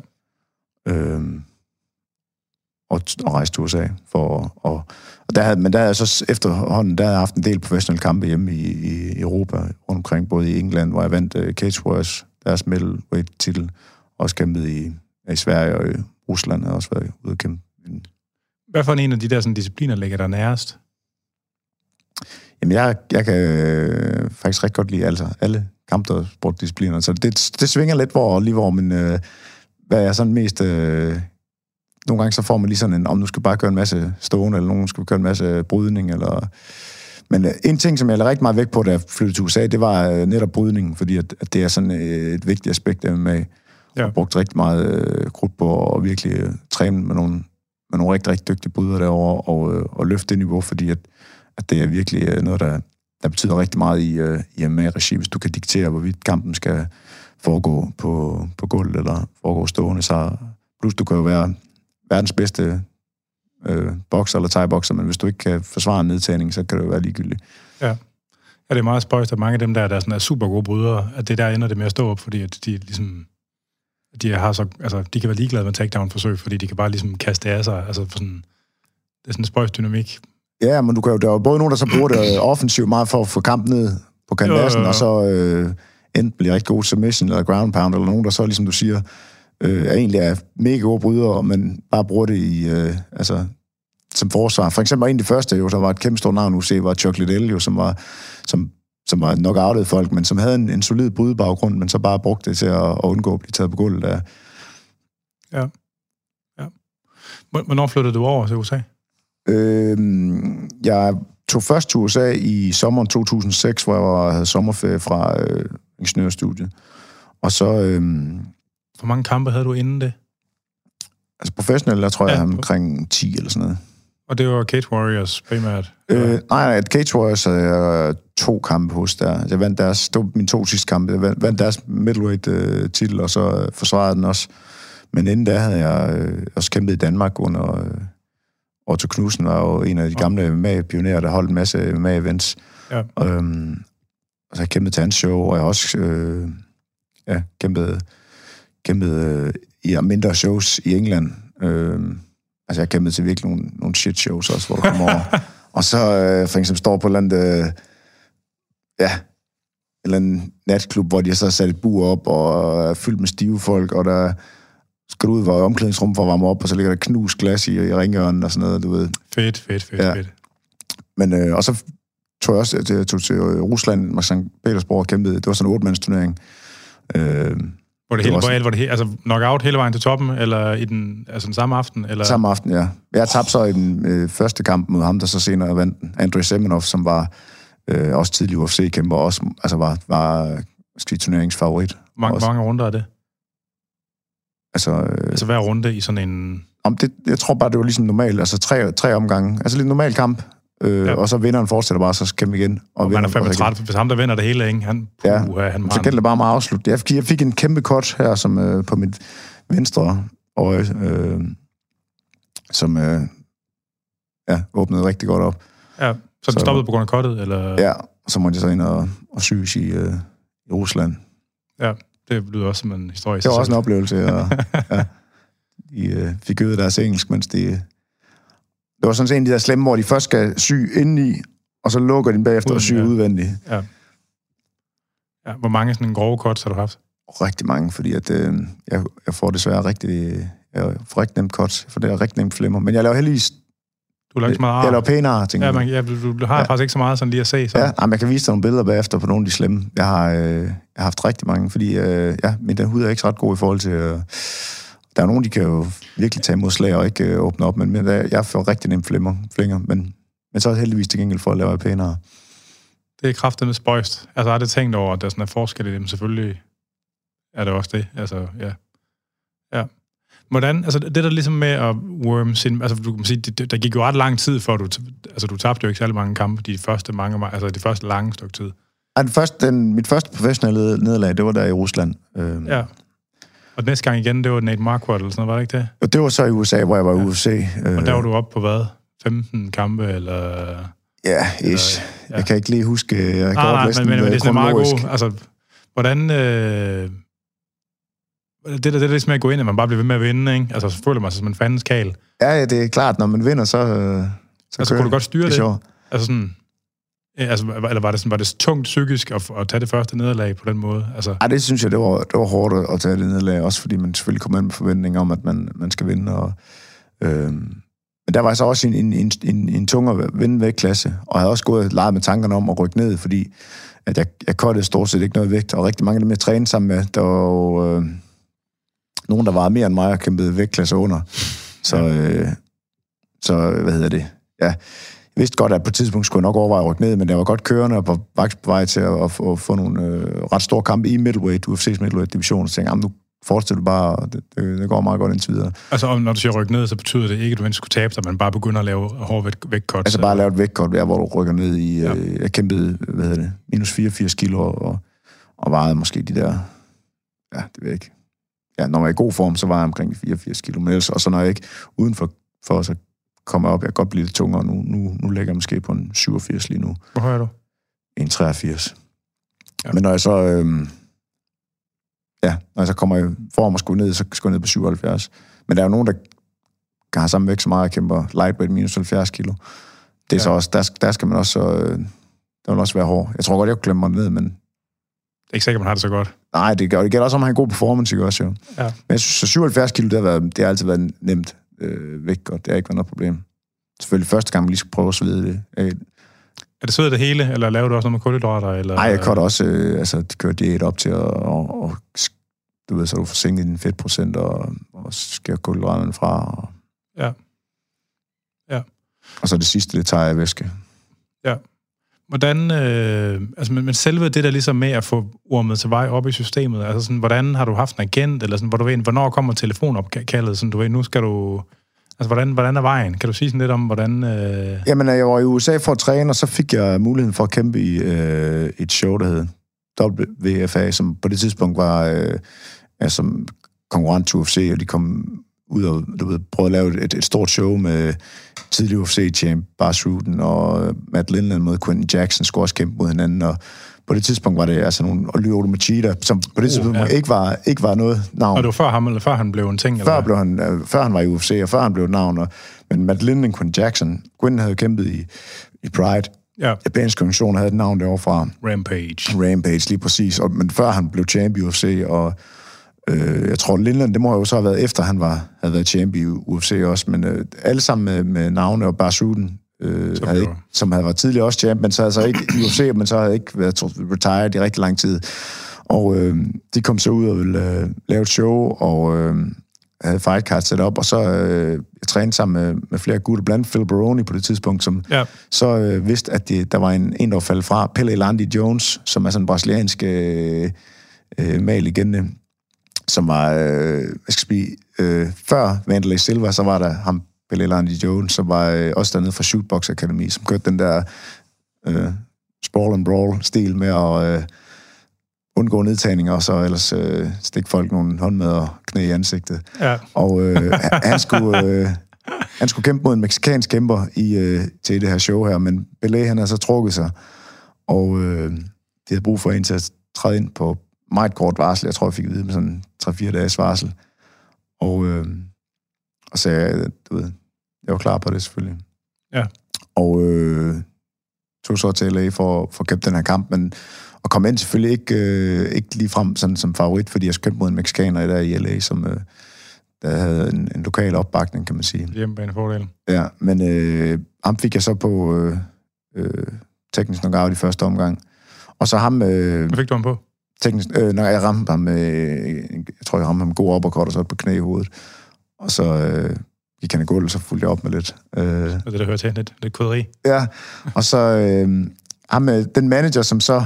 Speaker 2: Øhm, og, og rejste til USA. For, og, og der havde, men der havde jeg så efterhånden, der havde jeg haft en del professionelle kampe hjemme i, i Europa, rundt omkring, både i England, hvor jeg vandt uh, Cage Warriors, deres middleweight-titel, også kæmpet i, i Sverige og i Rusland, har jeg også været ude at kæmpe
Speaker 1: Hvad for en af de der sådan, discipliner ligger der nærest?
Speaker 2: Jamen, jeg, jeg kan øh, faktisk rigtig godt lide altså, alle kampsportdiscipliner, så det, det svinger lidt, hvor, lige hvor min, øh, hvad er sådan mest... Øh, nogle gange så får man lige sådan en, om du skal bare køre en masse stående, eller nogen skal køre en masse brydning, eller... Men øh, en ting, som jeg lagde rigtig meget vægt på, da jeg flyttede til USA, det var øh, netop brydningen, fordi at, at det er sådan øh, et vigtigt aspekt af MMA.
Speaker 1: Ja.
Speaker 2: Jeg har brugt rigtig meget øh, krudt på at virkelig øh, træne med nogle, med nogle rigtig, rigtig dygtige brydere derovre, og, øh, og løfte det niveau, fordi at, at det er virkelig øh, noget, der, der betyder rigtig meget i, øh, i MMA-regi, hvis du kan diktere, hvorvidt kampen skal foregå på, på gulvet, eller foregå stående, så plus du kan jo være verdens bedste øh, bokser eller thai-bokser, men hvis du ikke kan forsvare en nedtagning, så kan det jo være ligegyldigt.
Speaker 1: Ja, det er meget spøjst, at mange af dem der, der sådan er super gode brydere, at det der ender det med at stå op, fordi at de ligesom de har så, altså, de kan være ligeglade med takedown-forsøg, fordi de kan bare ligesom kaste af sig, altså for sådan, det er sådan en spøjst dynamik.
Speaker 2: Ja, men du kan jo, der er jo både nogen, der så bruger det offensivt meget for at få kampen ned på
Speaker 1: jo.
Speaker 2: og så øh, enten bliver rigtig god submission eller ground pound, eller nogen, der så, ligesom du siger, øh, er egentlig er mega gode brydere, men bare bruger det i, øh, altså, som forsvar. For eksempel en af de første, jo, der var et kæmpe stort navn, UC, var Chuck Liddell, jo, som var, som, som var knockoutet folk, men som havde en, en solid brydebaggrund, men så bare brugte det til at, at undgå at blive taget på gulvet. Der.
Speaker 1: Hvor- Hvornår flyttede du over til USA?
Speaker 2: Øh, jeg tog først til USA i sommeren 2006, hvor jeg var, havde sommerferie fra øh, ingeniørstudiet. Og så, øh,
Speaker 1: Hvor mange kampe havde du inden det?
Speaker 2: altså professionelt, der tror jeg,
Speaker 1: Ja.
Speaker 2: omkring 10 eller sådan noget.
Speaker 1: Og det var Cage Warriors primært?
Speaker 2: Øh, nej, nej, Cage Warriors havde jeg to kampe hos der. Jeg vandt deres, det var mine to sidste kampe. Jeg vandt, deres middleweight-titel, og så øh, forsvarede den også. Men inden da havde jeg øh, også kæmpet i Danmark under... Øh, Otto Knudsen var jo en af de gamle MMA-pionerer, der holdt en masse MMA-events.
Speaker 1: Ja.
Speaker 2: Øhm, og så har jeg kæmpet til hans show, og jeg har også øh, ja, kæmpet, kæmpet øh, i mindre shows i England. Øhm, altså, jeg kæmpet til virkelig nogle, nogle shit shows også, hvor du kommer over. Og så øh, for eksempel står på et eller andet, øh, ja, en eller anden natklub, hvor de så har sat et bur op, og er fyldt med stive folk, og der skal du ud i omklædningsrum for at varme op, og så ligger der knust glas i, i ringhjørnen og sådan noget, du ved.
Speaker 1: Fedt, fedt, fedt,
Speaker 2: Ja.
Speaker 1: fedt.
Speaker 2: Men, øh, og så tog jeg også til, jeg tog til øh, Rusland, St. Petersborg og kæmpede. Det var sådan en otte-mandsturnering. Øh,
Speaker 1: Hvor det,
Speaker 2: Det
Speaker 1: hele,
Speaker 2: var
Speaker 1: hvor det hele, altså knockout hele vejen til toppen, eller i den, altså den samme aften? Eller?
Speaker 2: samme aften, ja. Jeg tabte så i den øh, første kamp mod ham, der så senere vandt. Andrei Semenov, som var øh, også tidlig UFC-kæmper, og også altså var, var skal vi sige, turneringsfavorit.
Speaker 1: Hvor mange,
Speaker 2: også.
Speaker 1: mange runder er det?
Speaker 2: Altså, øh,
Speaker 1: Altså hver runde i sådan en...
Speaker 2: om det, jeg tror bare, det var ligesom normalt. Altså tre, tre omgange. Altså lidt normal kamp. Øh,
Speaker 1: Ja.
Speaker 2: Og så vinderen fortsætter bare, så kæmpe igen.
Speaker 1: Og man er
Speaker 2: vinder
Speaker 1: fandme
Speaker 2: fortsætter igen.
Speaker 1: træt, hvis ham der vinder det hele, ikke? Han, puh,
Speaker 2: Ja.
Speaker 1: ja. han
Speaker 2: Så gælder det bare om at afslutte. Jeg fik, jeg fik en kæmpe cut her som, øh, på mit venstre øje, øh, som øh, ja, åbnede rigtig godt op.
Speaker 1: Ja, så
Speaker 2: Så-
Speaker 1: stoppede på grund af kottet, eller...
Speaker 2: Ja, og så måtte jeg så ind og, og syges i, øh, i Rusland.
Speaker 1: Ja. det lyder også som en historie.
Speaker 2: Det var også en oplevelse, og ja, de øh, fik øvet deres engelsk, mens de... Det var sådan set en af de der slemme, hvor de først skal sy indeni, og så lukker de den bagefter og
Speaker 1: Uden,
Speaker 2: sy
Speaker 1: ja.
Speaker 2: udvendigt.
Speaker 1: Ja, hvor mange sådan grove cuts har du haft?
Speaker 2: Rigtig mange, fordi at, øh, jeg, jeg får desværre rigtig, jeg får rigtig nemt cuts, for det er rigtig nemt flemmer. Men jeg laver heldigvis...
Speaker 1: Du laver ikke så meget
Speaker 2: Jeg laver
Speaker 1: ar.
Speaker 2: pænere, tænker
Speaker 1: Ja,
Speaker 2: jeg.
Speaker 1: man, ja, du, du har
Speaker 2: Ja.
Speaker 1: faktisk ikke så meget sådan lige at se. Så.
Speaker 2: Ja, nej, man kan vise dig nogle billeder bagefter på nogle af de slemme. Jeg har, øh, jeg har haft rigtig mange, fordi øh, ja, min den hud er ikke så ret god i forhold til... Øh, der er nogen, de kan jo virkelig tage imod slag og ikke øh, åbne op, men, men jeg får rigtig nemt flimmer, flinger, men, men så er det heldigvis til gengæld for at lave pænere.
Speaker 1: Det er kraftigt med spøjst. Altså, har det tænkt over, at der sådan er forskel i dem? Selvfølgelig er det også det. Altså, ja. Ja. Hvordan, altså det der ligesom med at worm sin, altså du kan sige, det, der gik jo ret lang tid, for du, altså du tabte jo ikke særlig mange kampe de første mange, altså de første lange stykke tid.
Speaker 2: Ej, den første, den, mit første professionelle nederlag, det var der i Rusland. Øh,
Speaker 1: Ja. Og næste gang igen, det var Nate Marquardt eller sådan noget, var det ikke det?
Speaker 2: Og det var så i USA, hvor jeg var i UFC. Øh,
Speaker 1: Og der var du oppe på hvad? 15 kampe, eller...
Speaker 2: Ja, ish.
Speaker 1: ja.
Speaker 2: Jeg kan ikke lige huske øh,
Speaker 1: Nej, nej, men, men, men det er sådan meget god. Altså, hvordan... Øh, det der, det der ligesom med at gå ind, at man bare bliver ved med at vinde, ikke? Altså, så føler man sig som en fandens kal.
Speaker 2: Ja, ja, det er klart, når man vinder, så, øh, så
Speaker 1: Altså, kunne du godt styre
Speaker 2: det.
Speaker 1: det? Altså sådan... Ja, altså, eller var det, sådan, var det tungt psykisk at, at tage det første nederlag på den måde? Altså,
Speaker 2: Ej, det synes jeg, det var, det var hårdt at tage det nederlag, også fordi man selvfølgelig kommer ind med forventninger om, at man, man skal vinde. Og, øh, men der var så også en, en, en, en, en tung at vinde væk klasse, og jeg havde også gået og leget med tankerne om at rykke ned, fordi at jeg, jeg kottede stort set ikke noget vægt, og rigtig mange af dem, jeg trænede sammen med, der var jo, øh, nogen, der var mere end mig og kæmpede vægtklasser under. Så, øh, så hvad hedder det? Ja, jeg vidste godt, at på et tidspunkt skulle jeg nok overveje at rykke ned, men jeg var godt kørende og var faktisk på vej til at, at, få, at få nogle øh, ret store kampe i middleweight, UFC's middleweight-division, så tænkte "Jamen, nu fortsætter du bare, og det, det, det går meget godt indtil videre.
Speaker 1: altså, om- når du siger rykke ned, så betyder det ikke, at du ikke skulle tabe dig, men bare begynder at lave hård vægt, vægtcuts.
Speaker 2: Altså bare lave et vægtkort, der, hvor du rykker ned i,
Speaker 1: Ja.
Speaker 2: øh, jeg kæmpede, hvad hedder det, minus 84 kilo, og, og vejede måske de der, ja, det ved jeg ikke. Ja, når jeg er i god form, så var jeg omkring de 84 kilo, men ellers, og så når jeg ikke udenfor, for så kommer jeg op, jeg kan godt blive lidt tungere nu, nu, nu ligger jeg måske på en 87 lige nu.
Speaker 1: Hvor hører du?
Speaker 2: en 83.
Speaker 1: Ja.
Speaker 2: Men når jeg så... Øhm, ja, når jeg så kommer i form og skulle ned, så skal jeg ned på 77. Men der er jo nogen, der har samme vægt som mig og kæmper lightweight minus 70 kilo. Det er
Speaker 1: Ja.
Speaker 2: så også, der, der skal man også... Øh, der vil også være hård. Jeg tror godt, jeg kunne klemme mig ned, men
Speaker 1: Det er ikke sikkert, man har det så godt.
Speaker 2: nej, det, gør, det gælder også om at have en god performance, ikke også jo.
Speaker 1: Ja.
Speaker 2: Men jeg synes, så 77 kilo, det har, været, det har altid været nemt øh, vægt, og det har ikke været noget problem. Selvfølgelig første gang, man lige skulle prøve at svede det. Øh,
Speaker 1: Er det sødt det hele, eller laver du også noget med kulhydrater? Eller,
Speaker 2: Nej, jeg cutter også, øh, altså, de kører diæt op til at, og, og, du ved, så du får sænket din fedtprocent, og, og skærer kulhydraterne fra. Og,
Speaker 1: Ja. Ja.
Speaker 2: Og så det sidste, det tager jeg væske.
Speaker 1: Hvordan, øh, altså, men, men selve det der ligesom med at få ormet til vej op i systemet, altså sådan, hvordan har du haft en agent, eller sådan, hvor du ved, hvornår kommer telefonopkaldet, sådan, du ved, nu skal du, altså, hvordan, hvordan er vejen? Kan du sige sådan lidt om, hvordan, øh,
Speaker 2: Jamen, øh, jeg var i USA for at træne, og så fik jeg muligheden for at kæmpe i øh, et show, der hed WFA, som på det tidspunkt var øh, altså, som konkurrent til UFC, og de kom ud og du ved, prøvede at lave et, et stort show med tidligere UFC-champ Bas Rutten og øh, Matt Lindland mod Quentin Jackson skulle også kæmpe mod hinanden, og på det tidspunkt var det altså nogle Lyoto Machida, som på det
Speaker 1: Uh,
Speaker 2: tidspunkt
Speaker 1: ja.
Speaker 2: ikke, var, ikke var noget navn.
Speaker 1: og det var før ham, eller før han blev en ting?
Speaker 2: Før,
Speaker 1: eller?
Speaker 2: blev han, øh, før han var i UFC, og før han blev et navn. Og, men Matt Linden og Quentin Jackson, Quentin havde kæmpet i, i Pride.
Speaker 1: Ja,
Speaker 2: Japansk organisation havde et navn derovre fra
Speaker 1: Rampage.
Speaker 2: Rampage, lige præcis. Og, men før han blev champ i UFC, og øh, jeg tror, Lindland, det må jo så have været efter, han var, havde været champ i UFC også, men øh, alle sammen med, med navne og Barsuden, øh,
Speaker 1: Som
Speaker 2: havde ikke, som havde været tidligere også champ, men så altså ikke i UFC, men så havde ikke været tror, retired i rigtig lang tid. Og øh, de kom så ud og ville øh, lave et show, og øh, havde fight card sat op, og så øh, jeg trænede sammen med, med flere gutter, blandt Phil Baroni på det tidspunkt, som
Speaker 1: Ja,
Speaker 2: så øh, vidste, at det, der var en, en, der var faldet fra, Pelle Landi Jones, som er sådan en brasiliansk øh, øh, mal som var, øh, hvad skal jeg sige, øh, før Vandalay Silva, så var der ham, Pelle Landi Jones, som var øh, også dernede fra Shootbox Academy, som kørte den der øh, sprawl and brawl-stil med at øh, undgå nedtagninger, og så ellers øh, stikke folk nogle håndmad og knæ i ansigtet.
Speaker 1: ja.
Speaker 2: Og øh, han- skulle, øh, han skulle kæmpe mod en meksikansk kæmper i, øh, til det her show her, men Belé han har så trukket sig, og øh, de havde brug for en til at træde ind på meget kort varsel. Jeg tror, jeg fik at vide med sådan 3-4 dages varsel. Og, øh, og så jeg, du ved, jeg var klar på det selvfølgelig.
Speaker 1: Ja.
Speaker 2: Og øh, tog så til LA for, for at kæmpe den her kamp, men og kom ind selvfølgelig ikke, øh, ikke lige frem sådan som favorit, fordi jeg kæmpe mod en mexicaner der i LA, som øh, der havde en, en lokal opbakning, kan man sige.
Speaker 1: Hjemmebanefordel.
Speaker 2: Ja, men øh, ham fik jeg så på øh, øh, teknisk knockout i første omgang. Og så ham... Øh,
Speaker 1: Hvad fik du ham på?
Speaker 2: Teknisk, øh, når jeg ramte ham med, jeg tror, jeg ramte ham med god uppercut, og så på knæ i hovedet. Og så øh, gik han i gulvet, så fulgte jeg op med lidt. Øh,
Speaker 1: Det er det, der hører til. Lidt, lidt krydderi.
Speaker 2: ja, og så øh, ham, øh, den manager, som så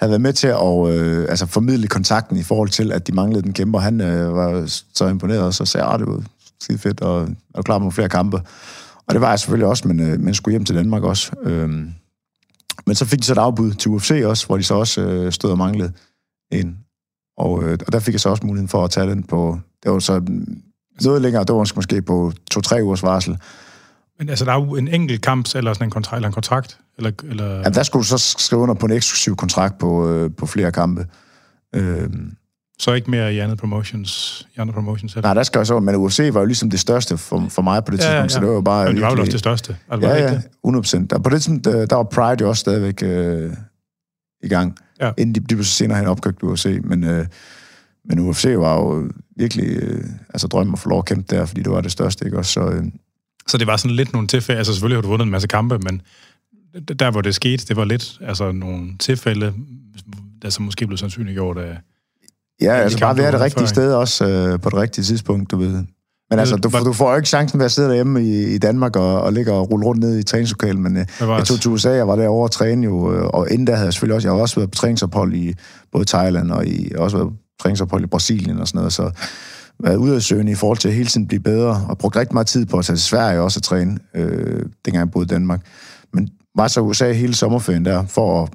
Speaker 2: havde været med til at øh, altså formidle kontakten i forhold til, at de manglede den kæmper, han øh, var så imponeret, og så sagde at det var skide fedt, og er klar med flere kampe? Og det var jeg selvfølgelig også, men, øh, men skulle hjem til Danmark også. Øh, men så fik de så et afbud til UFC også, hvor de så også øh, stod og manglede en. Og, øh, og der fik jeg så også muligheden for at tage den på... Det var så noget længere, det var måske på to-tre ugers varsel.
Speaker 1: Men altså, der er jo en enkelt kamp, eller sådan en kontrakt, eller en kontrakt, eller... eller...
Speaker 2: Ja, der skulle du så skrive under på en eksklusiv kontrakt på, øh, på flere kampe. Øh,
Speaker 1: Så ikke mere i andet promotions, i andre promotions? Eller?
Speaker 2: nej, der skal jeg så... Men UFC var jo ligesom det største for, for mig på det tidspunkt, ja, ja. så det var jo bare...
Speaker 1: Men det var
Speaker 2: virkelig-
Speaker 1: også det største. Altså,
Speaker 2: Ja, ja,
Speaker 1: det?
Speaker 2: 100 procent. På det tidspunkt, der, der var Pride jo også stadigvæk øh, i gang.
Speaker 1: Ja.
Speaker 2: Inden de, de blev så senere hen opkøbt UFC. Men, øh, men UFC var jo virkelig øh, altså drømmen at få lov at kæmpe der, fordi det var det største, ikke også? Så, øh,
Speaker 1: Så det var sådan lidt nogle tilfælde, altså selvfølgelig har du vundet en masse kampe, men der hvor det skete, det var lidt altså nogle tilfælde, der så måske blev sandsynliggjort af...
Speaker 2: ja, altså bare være det rigtige
Speaker 1: før,
Speaker 2: sted også øh, på det rigtige tidspunkt, du ved. Men altså, du, du får jo ikke chancen ved at sidde derhjemme i, i Danmark og, og ligge og rulle rundt ned i træningslokalet, men øh,
Speaker 1: var
Speaker 2: jeg tog til USA, jeg var derovre og træne jo, øh, og inden der havde jeg selvfølgelig også, jeg har også været på træningsophold i både Thailand og i, jeg også været på træningsophold i Brasilien og sådan noget, så været ude af søgen i forhold til at hele tiden blive bedre, og brugt rigtig meget tid på at tage til Sverige også at træne, øh, dengang jeg boede i Danmark. Men var så i USA hele sommerferien der, for at,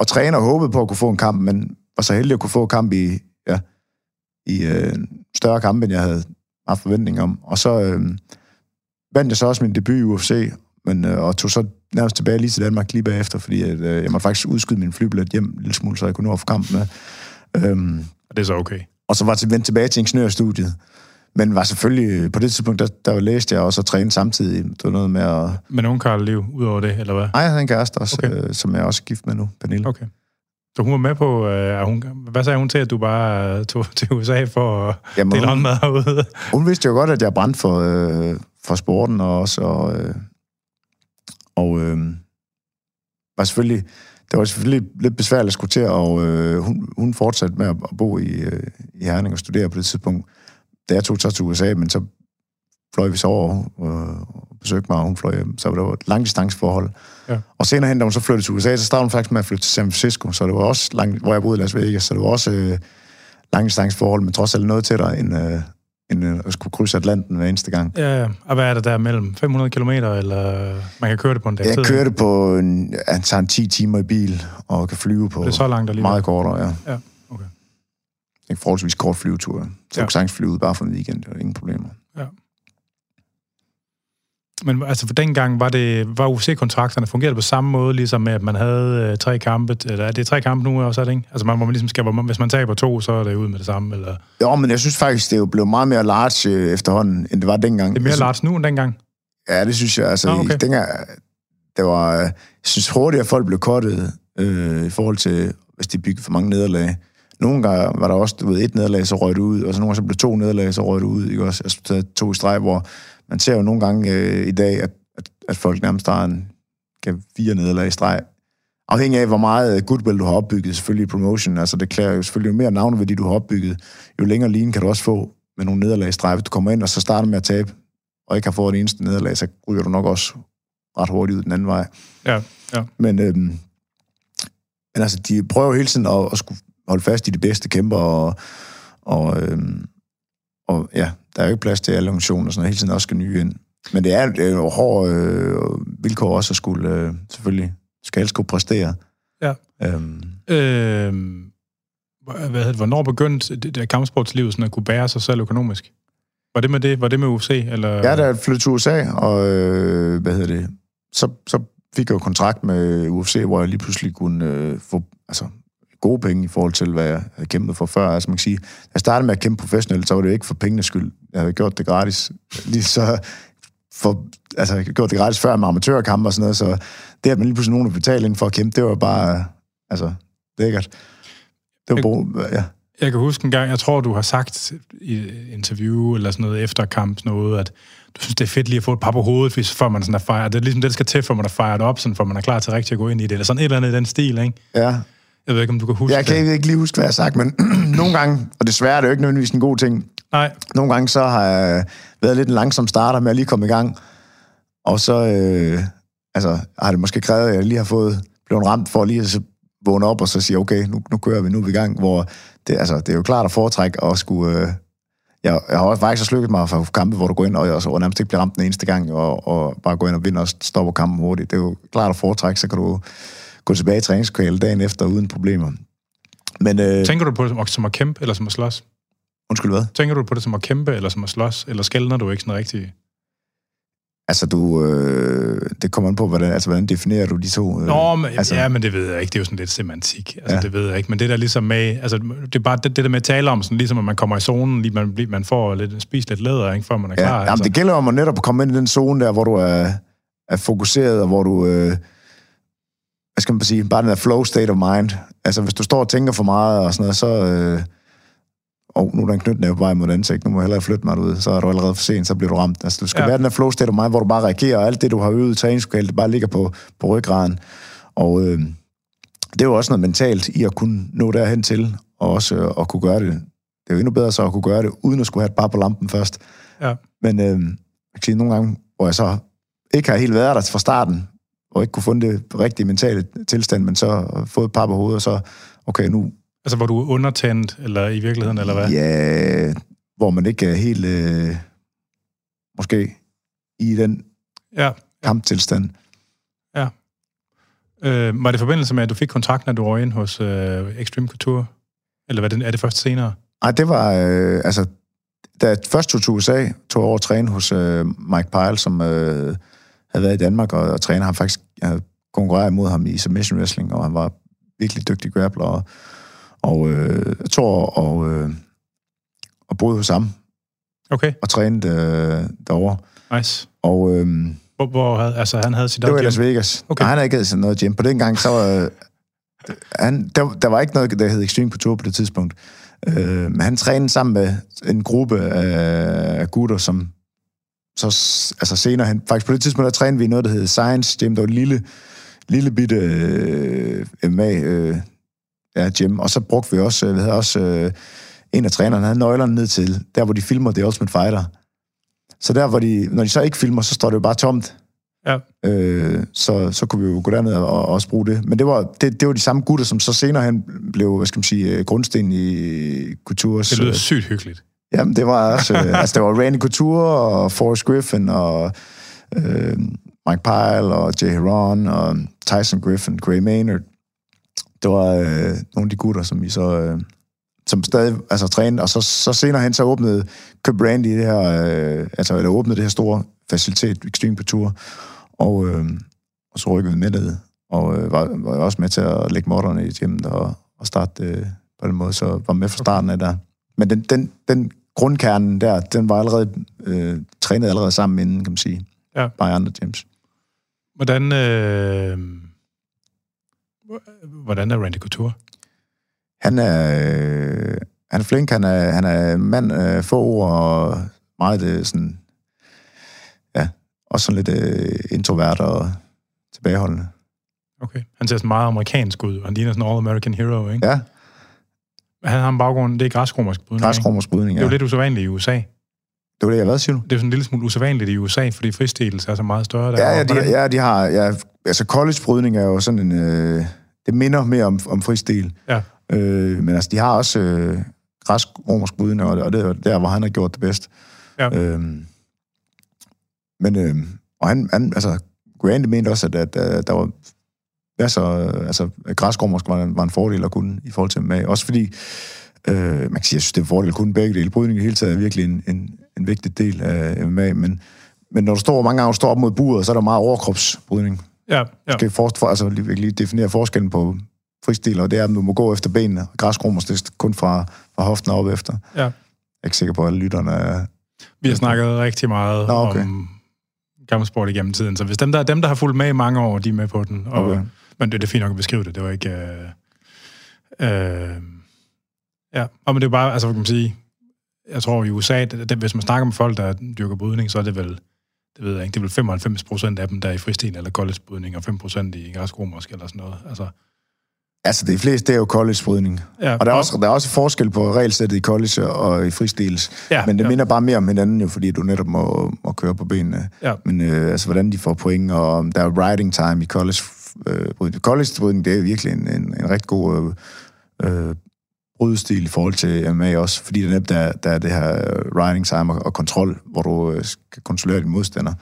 Speaker 2: at træne og håbe på at kunne få en kamp, men var så heldig at kunne få en kamp i, ja, i øh, større kamp, end jeg havde haft forventning om. Og så øh, vandt jeg så også min debut i UFC, men, øh, og tog så nærmest tilbage lige til Danmark lige bagefter, fordi at, øh, jeg måtte faktisk udskyde min flybillet hjem en lille smule, så jeg kunne nå at få kampen med. Øhm,
Speaker 1: Og det er så okay.
Speaker 2: og så var jeg vendt tilbage til ingeniørstudiet. Men var selvfølgelig, på det tidspunkt, der, der læste jeg også og trænede samtidig. Det var noget med at...
Speaker 1: Men nogen Karl Liv, ud over det, eller hvad?
Speaker 2: Ej, jeg havde en kæreste også,
Speaker 1: Okay.
Speaker 2: øh, som jeg er også gift med nu, Pernille.
Speaker 1: Okay. Så hun var med på, øh, hun, hvad sagde hun til, at du bare øh, tog til USA for at
Speaker 2: Jamen,
Speaker 1: dele håndmad herude?
Speaker 2: hun vidste jo godt, at jeg brændte for, øh, for sporten og også, og, øh, og øh, var selvfølgelig, det var selvfølgelig lidt besværligt at skulle til, og øh, hun, hun fortsatte med at, at bo i, øh, i Herning og studere på det tidspunkt. Da jeg tog så til USA, men så fløj vi så over øh, og besøgte mig, og hun fløj hjem, så det var et langdistanceforhold.
Speaker 1: Ja.
Speaker 2: Og senere hen, da hun så flyttede til USA, så startede hun faktisk med at flytte til San Francisco, så det var også langt, hvor jeg boede i Las Vegas, så det var også øh, langdistanceforhold, men trods alt noget tættere end, øh, end øh, at skulle krydse Atlanten hver eneste gang.
Speaker 1: Ja, ja. Og hvad er der der mellem 500 km, eller man kan køre det på en dag
Speaker 2: Jeg kørte på en, jeg tager en 10 timer i bil, og kan flyve på
Speaker 1: Det er så langt alligevel.
Speaker 2: meget kortere, ja.
Speaker 1: Ja, okay.
Speaker 2: En forholdsvis kort flyvetur. Så
Speaker 1: Ja.
Speaker 2: kunne sagtens flyve ud bare for en weekend, det var ingen problemer.
Speaker 1: Men altså for dengang var det var UFC-kontrakterne fungerede på samme måde, ligesom med, at man havde øh, tre kampe, eller er det tre kampe nu også, er det ikke? Altså man, hvor man ligesom skal, man, hvis man taber to, så er det ud med det samme, eller...
Speaker 2: Jo, men jeg synes faktisk, det er jo blevet meget mere large øh, efterhånden, end det var dengang.
Speaker 1: Det er mere
Speaker 2: altså,
Speaker 1: large nu end dengang.
Speaker 2: Ja, det synes jeg. Altså, ah,
Speaker 1: okay.
Speaker 2: okay. dengang, det var, øh, jeg synes hurtigt, at folk blev kottet øh, i forhold til, hvis de byggede for mange nederlag. Nogle gange var der også, du ved, et nederlag, så røg det ud, og så nogle gange så blev to nederlag, så røg det ud, ikke også? Altså, taget to i streg, hvor man ser jo nogle gange øh, i dag, at, at, at folk nærmest har en, kan fire nederlag i streg. Afhængig af, hvor meget goodwill du har opbygget, selvfølgelig i promotion. Altså, det klæder jo selvfølgelig jo mere navneværdi, du har opbygget. Jo længere linje kan du også få med nogle nederlag i streg. Hvis du kommer ind og så starter med at tabe, og ikke har fået det eneste nederlag, så ryger du nok også ret hurtigt ud den anden vej.
Speaker 1: Ja, ja.
Speaker 2: Men, øhm, men altså, de prøver jo hele tiden at, at skulle holde fast i de bedste kæmper, og, og, øhm, og ja, der er jo ikke plads til alle organisationer, sådan hele tiden også skal nye ind. Men det er, det er jo hårde øh, vilkår også at skulle, øh, selvfølgelig, skal alle skulle præstere.
Speaker 1: Ja.
Speaker 2: Øhm,
Speaker 1: Øh, hvad hedder det, hvornår begyndte det der kampsportsliv sådan at kunne bære sig selv økonomisk? Var det med det? Var det med UFC? Eller?
Speaker 2: Ja, da jeg flyttede til USA, og øh, hvad hedder det, så, så fik jeg jo kontrakt med UFC, hvor jeg lige pludselig kunne øh, få altså, gode penge i forhold til, hvad jeg havde kæmpet for før. Altså man kan sige, da jeg startede med at kæmpe professionelt, så var det jo ikke for pengenes skyld. Jeg havde gjort det gratis. Lige så for, altså, jeg havde gjort det gratis før med amatørkampe og sådan noget, så det, at man lige pludselig nogen betalte ind for at kæmpe, det var bare, altså, lækkert. Det var brug, ja.
Speaker 1: Jeg kan huske en gang, jeg tror, du har sagt i interview eller sådan noget efter kamp noget, at du synes, det er fedt lige at få et par på hovedet, hvis, før man sådan er fejret. Det er ligesom det, der skal til, for man er fejret op, sådan, for man er klar til rigtig at gå ind i det. Eller sådan et eller andet i den stil, ikke?
Speaker 2: Ja.
Speaker 1: Jeg ved ikke, om du kan huske
Speaker 2: Jeg kan
Speaker 1: det.
Speaker 2: ikke lige huske, hvad jeg har sagt, men nogle gange, og desværre er det jo ikke nødvendigvis en god ting,
Speaker 1: Nej,
Speaker 2: nogle gange så har jeg været lidt en langsom starter med at lige komme i gang, og så øh, altså, har det måske krævet, at jeg lige har fået blevet ramt for lige at så vågne op og så sige, okay, nu, nu kører vi, nu er vi i gang, hvor det, altså, det er jo klart at foretrække at skulle... Øh, jeg, jeg har også faktisk også lykket mig for kampe, hvor du går ind og, og, og nærmest ikke bliver ramt den eneste gang, og, og bare gå ind og vinde og stoppe kampen hurtigt. Det er jo klart at foretrække, så kan du gå tilbage i træningskvæle dagen efter uden problemer. Men, øh,
Speaker 1: tænker du på det som, at kæmpe, eller som at slås?
Speaker 2: undskyld hvad?
Speaker 1: Tænker du på det som at kæmpe, eller som at slås? Eller skældner du ikke sådan rigtigt?
Speaker 2: Altså, du, øh, det kommer an på, hvordan, altså, hvordan definerer du de to? Øh,
Speaker 1: Nå, men,
Speaker 2: altså-
Speaker 1: ja, men det ved jeg ikke. Det er jo sådan lidt semantik. Altså,
Speaker 2: Ja.
Speaker 1: det ved jeg ikke. Men det der ligesom med... Altså, det er bare det, det der med at tale om, sådan, ligesom at man kommer i zonen, lige man, bliver- man får lidt, spist lidt læder, ikke, før man er
Speaker 2: Ja,
Speaker 1: klar.
Speaker 2: jamen,
Speaker 1: altså.
Speaker 2: det gælder om at netop komme ind i den zone der, hvor du er, er fokuseret, og hvor du, øh, hvad skal man sige, bare den der flow state of mind. Altså, hvis du står og tænker for meget og sådan noget, så... Øh, og nu er der en knytnæve på vej mod ansigt, nu må jeg hellere flytte mig ud, så er du allerede for sent, så bliver du ramt. Altså, du skal ja. Være den der flow state of mind, hvor du bare reagerer, og alt det, du har øvet i træningslokalet, bare ligger på, på ryggraden. Og øh, det er jo også noget mentalt i at kunne nå derhen til, og også øh, at kunne gøre det. Det er jo endnu bedre så at kunne gøre det, uden at skulle have et par på lampen først.
Speaker 1: Ja.
Speaker 2: Men øh, jeg kan sige, nogle gange, hvor jeg så ikke har helt været der fra starten, og ikke kunne finde det rigtige mentale tilstand, men så fået et par på hovedet, og så, okay, nu,
Speaker 1: Altså, hvor du er undertændt, eller i virkeligheden, eller hvad?
Speaker 2: ja, hvor man ikke er helt, øh, måske, i den
Speaker 1: Ja.
Speaker 2: kamptilstand.
Speaker 1: Øh, var det i forbindelse med, at du fik kontrakten, at du var ind hos øh, Extreme Couture? Eller hvad det, er det først senere?
Speaker 2: Ej, det var, øh, altså, da jeg først tog til USA, tog jeg over at træne hos øh, Mike Pyle, som øh, havde været i Danmark, og, og træner ham faktisk, jeg konkurreret mod ham i submission wrestling, og han var virkelig dygtig grappler, og, og øh, tog og, øh, og boede hos ham,
Speaker 1: Okay,
Speaker 2: og trænede øh, derovre.
Speaker 1: nice.
Speaker 2: Og øh,
Speaker 1: Hvor, hvor havde, altså, han havde sit
Speaker 2: det var i
Speaker 1: eget
Speaker 2: Las. Vegas.
Speaker 1: Okay.
Speaker 2: Og han havde ikke sådan noget gym. På den gang, så var... Øh, han, der, der var ikke noget, der hed Extreme Couture på det tidspunkt. Øh, men han trænede sammen med en gruppe af gutter, som så altså senere hen... Faktisk på det tidspunkt, der trænede vi noget, der hed Science Gym. Der var et lille, lille bitte øh, MMA øh, ja, gym. Og så brugte vi også, øh, vi havde også øh, en af trænerne, han havde nøglerne ned til, der hvor de filmer The Ultimate Fighter. Så der, hvor de, når de så ikke filmer, så står det jo bare tomt.
Speaker 1: Ja.
Speaker 2: Øh, så, så kunne vi jo gå derned og, og også bruge det. Men det var, det, det var de samme gutter, som så senere hen blev, hvad skal man sige, øh, grundsten i Coutures.
Speaker 1: Det lyder sygt hyggeligt.
Speaker 2: Jamen, det var også... Øh, altså, det var Randy Couture og Forrest Griffin og øh, Mike Pyle og Jay Heron og Tyson Griffin, Gray Maynard. Det var øh, nogle af de gutter, som vi så... Øh, som stadig altså, trænede, og så, så senere hen så åbnede køb Randy det her, øh, altså, eller åbnede det her store facilitet, Extreme Couture, og, øh, og så rykkede vi med det, og øh, var, var også med til at lægge modderne i hjemmet og, og starte øh, på den måde, så var med fra starten af der. Men den, den, den grundkernen der, den var allerede øh, trænet allerede sammen inden, kan man sige.
Speaker 1: Ja.
Speaker 2: Bare i andre gyms.
Speaker 1: Hvordan, øh, hvordan er Randy Couture?
Speaker 2: Han er, øh, han er flink, han er, han er mand øh, få ord, og meget øh, sådan, ja, også sådan lidt øh, introvert og tilbageholdende.
Speaker 1: Okay. Han ser sådan meget amerikansk ud, og han ligner sådan en all-American hero, ikke?
Speaker 2: Ja,
Speaker 1: Han har en baggrund, det er græskromersk brydning, ikke?
Speaker 2: græsromersk brydning,
Speaker 1: Det er
Speaker 2: ja.
Speaker 1: jo lidt usædvanligt i USA.
Speaker 2: Det var det, jeg hvad siger du?
Speaker 1: Det er jo sådan en lille smule usædvanligt i USA, fordi fristilelse er så meget større der.
Speaker 2: Ja, ja, de, ja, de har, ja, altså college-brydning er jo sådan en, øh, det minder mere om, om fristil.
Speaker 1: Ja.
Speaker 2: Øh, men altså, de har også øh, græsk-romersk brydning, og, og det er der, hvor han har gjort det bedst.
Speaker 1: Ja.
Speaker 2: Øhm, men, øh, og han, han, altså, Grandy mente også, at, at, at der var masser, altså, græsk-romersk var, en- var en fordel at kunne i forhold til MMA. Også fordi, øh, man kan sige, jeg synes, det er en fordel at kunne begge dele. Brydning i hele taget er virkelig en, en, en vigtig del af MMA, men, men når du står mange gange du står op mod buret, så er der meget overkropsbrydning.
Speaker 1: Ja, ja.
Speaker 2: Ja. Skal for, altså lige, lige definere forskellen på fristil, og det er, at du må gå efter benene. Græskrummer, det kun fra, fra hoften op efter.
Speaker 1: Ja.
Speaker 2: Jeg er ikke sikker på, at alle lytterne er...
Speaker 1: Vi har snakket rigtig meget
Speaker 2: Nå, okay.
Speaker 1: om gammelsport igennem tiden, så hvis dem der, dem, der har fulgt med i mange år, de er med på den. Og,
Speaker 2: Okay.
Speaker 1: Men det, det er fint nok at beskrive det, det var ikke... Øh, øh, ja, og men det er bare, altså, hvad kan man sige, jeg tror i USA, det, det, hvis man snakker med folk, der dyrker brydning, så er det vel, det ved jeg ikke, det er vel 95 procent af dem, der er i fristil eller college-brydning, og 5 procent i græsromersk eller sådan noget. Altså,
Speaker 2: Altså, det fleste, det er jo college-brydning.
Speaker 1: ja,
Speaker 2: Og der er, også, der er også forskel på regelsættet i college og i fristils.
Speaker 1: ja,
Speaker 2: Men det
Speaker 1: ja,
Speaker 2: minder bare mere om hinanden jo, fordi du netop må, må køre på benene.
Speaker 1: Ja.
Speaker 2: Men øh, altså, hvordan de får point, og der er riding time i college. Øh, brydning. college-brydning, det er virkelig en, en, en rigtig god øh, øh, brydestil i forhold til MMA også, fordi det netop der, der er det her riding time og, og kontrol, hvor du øh, skal kontrollere din modstander.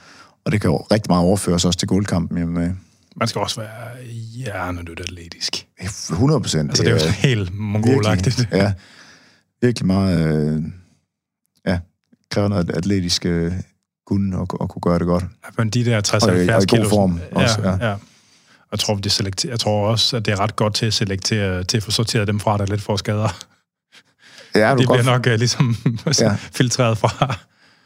Speaker 2: Og det kan jo rigtig meget overføres også til guldkampen i MMA.
Speaker 1: man skal også være hjernedødt atletisk.
Speaker 2: 100 procent.
Speaker 1: Altså, det er jo helt mongolagtigt.
Speaker 2: Ja. Virkelig meget, øh, ja, kræver noget atletisk øh, kunne og, og kunne gøre det godt.
Speaker 1: Men de der 60-70
Speaker 2: Og i- og i god
Speaker 1: kilo,
Speaker 2: form også,
Speaker 1: ja,
Speaker 2: ja.
Speaker 1: ja. Jeg tror, de selekter, jeg tror også, at det er ret godt til at selektere, til at få sorteret dem fra, der lidt får skader.
Speaker 2: Ja, du
Speaker 1: de
Speaker 2: godt,
Speaker 1: bliver nok uh, ligesom
Speaker 2: Ja.
Speaker 1: filtreret fra.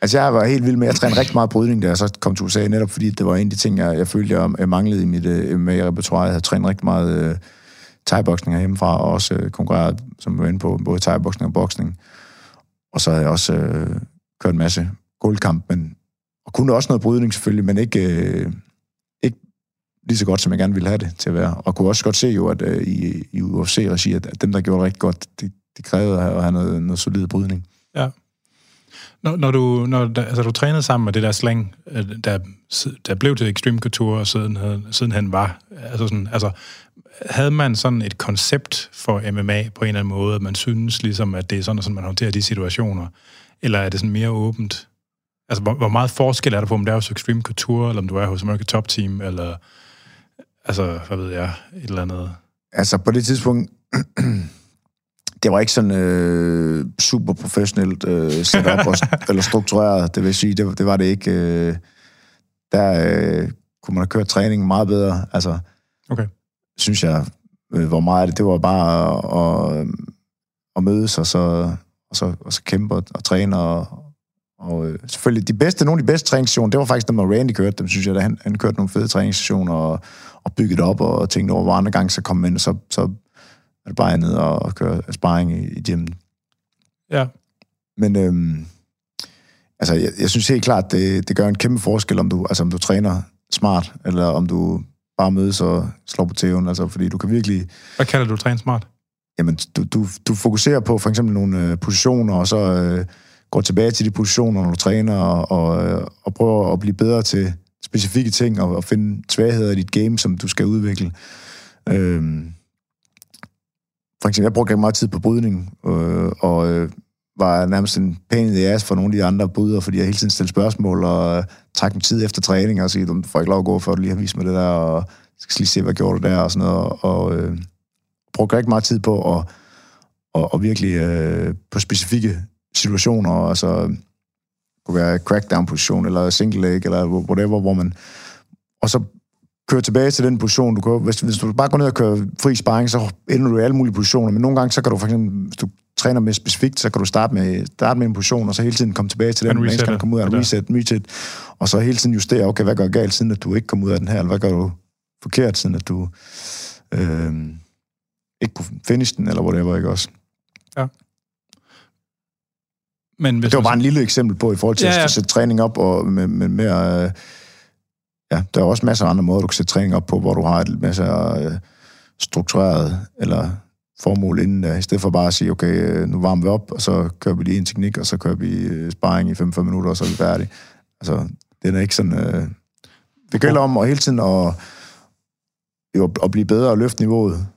Speaker 2: Altså, jeg var helt vild med, jeg trænede rigtig meget brydning, da jeg så kom til USA, netop fordi det var en af de ting, jeg, jeg følte, jeg, manglede i mit uh, MMA-repertoire. Jeg havde trænet rigtig meget uh, thai-boksning herhjemmefra, og også uh, konkurreret, som jeg var inde på, både thai-boksning og boksning. Og så havde jeg også uh, kørt en masse guldkamp, men, og kunne også noget brydning selvfølgelig, men ikke, ikke lige så godt, som jeg gerne ville have det til at være. Og kunne også godt se jo, at øh, i, i UFC-regi, at, at dem, der gjorde det rigtig godt, det, det krævede at have noget, noget solid brydning. Ja.
Speaker 1: Når, når, du, når altså, du trænede sammen med det der slang, øh, der, der blev til Extreme Couture, og siden, siden han var, altså, sådan, altså, havde man sådan et koncept for MMA på en eller anden måde, at man synes ligesom, at det er sådan, at sådan, man håndterer de situationer, eller er det sådan mere åbent? Altså, hvor, hvor meget forskel er der på, om det er hos Extreme Couture, eller om du er hos American Top Team, eller, altså, hvad ved jeg, et eller andet...
Speaker 2: Altså, på det tidspunkt, det var ikke sådan øh, super professionelt øh, sat op og, eller struktureret, det vil sige, det, det var det ikke. Øh, der øh, kunne man have kørt træningen meget bedre, altså,
Speaker 1: Okay.
Speaker 2: synes jeg, øh, hvor meget det, det var bare at, at, at mødes og så, og så, og så kæmpe og, og træne og, og øh, selvfølgelig de bedste, nogle af de bedste træningssessioner, det var faktisk dem, hvor Randy kørte dem, synes jeg, da han, han kørte nogle fede træningssessioner og, og bygget op og tænkte over, hvor andre gange så kom ind, og så, så er det bare ned og, køre sparring i, i gymmen.
Speaker 1: Ja,
Speaker 2: Men øhm, altså, jeg, jeg synes helt klart, det, det gør en kæmpe forskel, om du, altså, om du træner smart, eller om du bare mødes og slår på tæven, altså, fordi du kan virkelig,
Speaker 1: hvad kalder du træne smart?
Speaker 2: jamen, du, du, du fokuserer på for eksempel nogle øh, positioner, og så øh, går tilbage til de positioner, når du træner, og, og, og prøver at blive bedre til specifikke ting, og, og finde svagheder i dit game, som du skal udvikle. Øhm, for eksempel, jeg brugte meget tid på brydning, øh, og øh, var nærmest en pain in the ass for nogle af de andre bryder, fordi jeg hele tiden stillede spørgsmål, og øh, trak min tid efter træning, og sige, du får ikke lov at gå, før du lige har vist mig det der, og skal lige se, hvad gjorde du der, og sådan noget, og, og øh, brugte rigtig meget tid på at og, og virkelig øh, på specifikke situationer, altså kunne være crackdown-position, eller single leg, eller whatever, hvor man... Og så køre tilbage til den position, du kan... Hvis, hvis du bare går ned og kører fri sparring, så ender du i alle mulige positioner, men nogle gange, så kan du for eksempel, hvis du træner med specifikt, så kan du starte med, starte med en position, og så hele tiden komme tilbage til den,
Speaker 1: Man
Speaker 2: skal komme ud af en reset, reset, og så hele tiden justere, okay, hvad gør jeg galt, siden at du ikke kom ud af den her, eller hvad gør du forkert, siden at du øh, ikke kunne finish den, eller whatever, ikke også?
Speaker 1: Men hvis
Speaker 2: Det var bare en lille eksempel på, i forhold til
Speaker 1: Ja,
Speaker 2: ja, at sætte træning op, og med, med mere... Øh, ja, der er også masser af andre måder, du kan sætte træning op på, hvor du har et masse øh, struktureret eller formål inden da, i stedet for bare at sige, okay, øh, nu varmer vi op, og så kører vi lige en teknik, og så kører vi øh, sparring i 5-5 minutter, og så er vi færdige. Altså, det er ikke sådan... Øh, det gælder om at hele tiden at, jo, at blive bedre og løfte niveauet.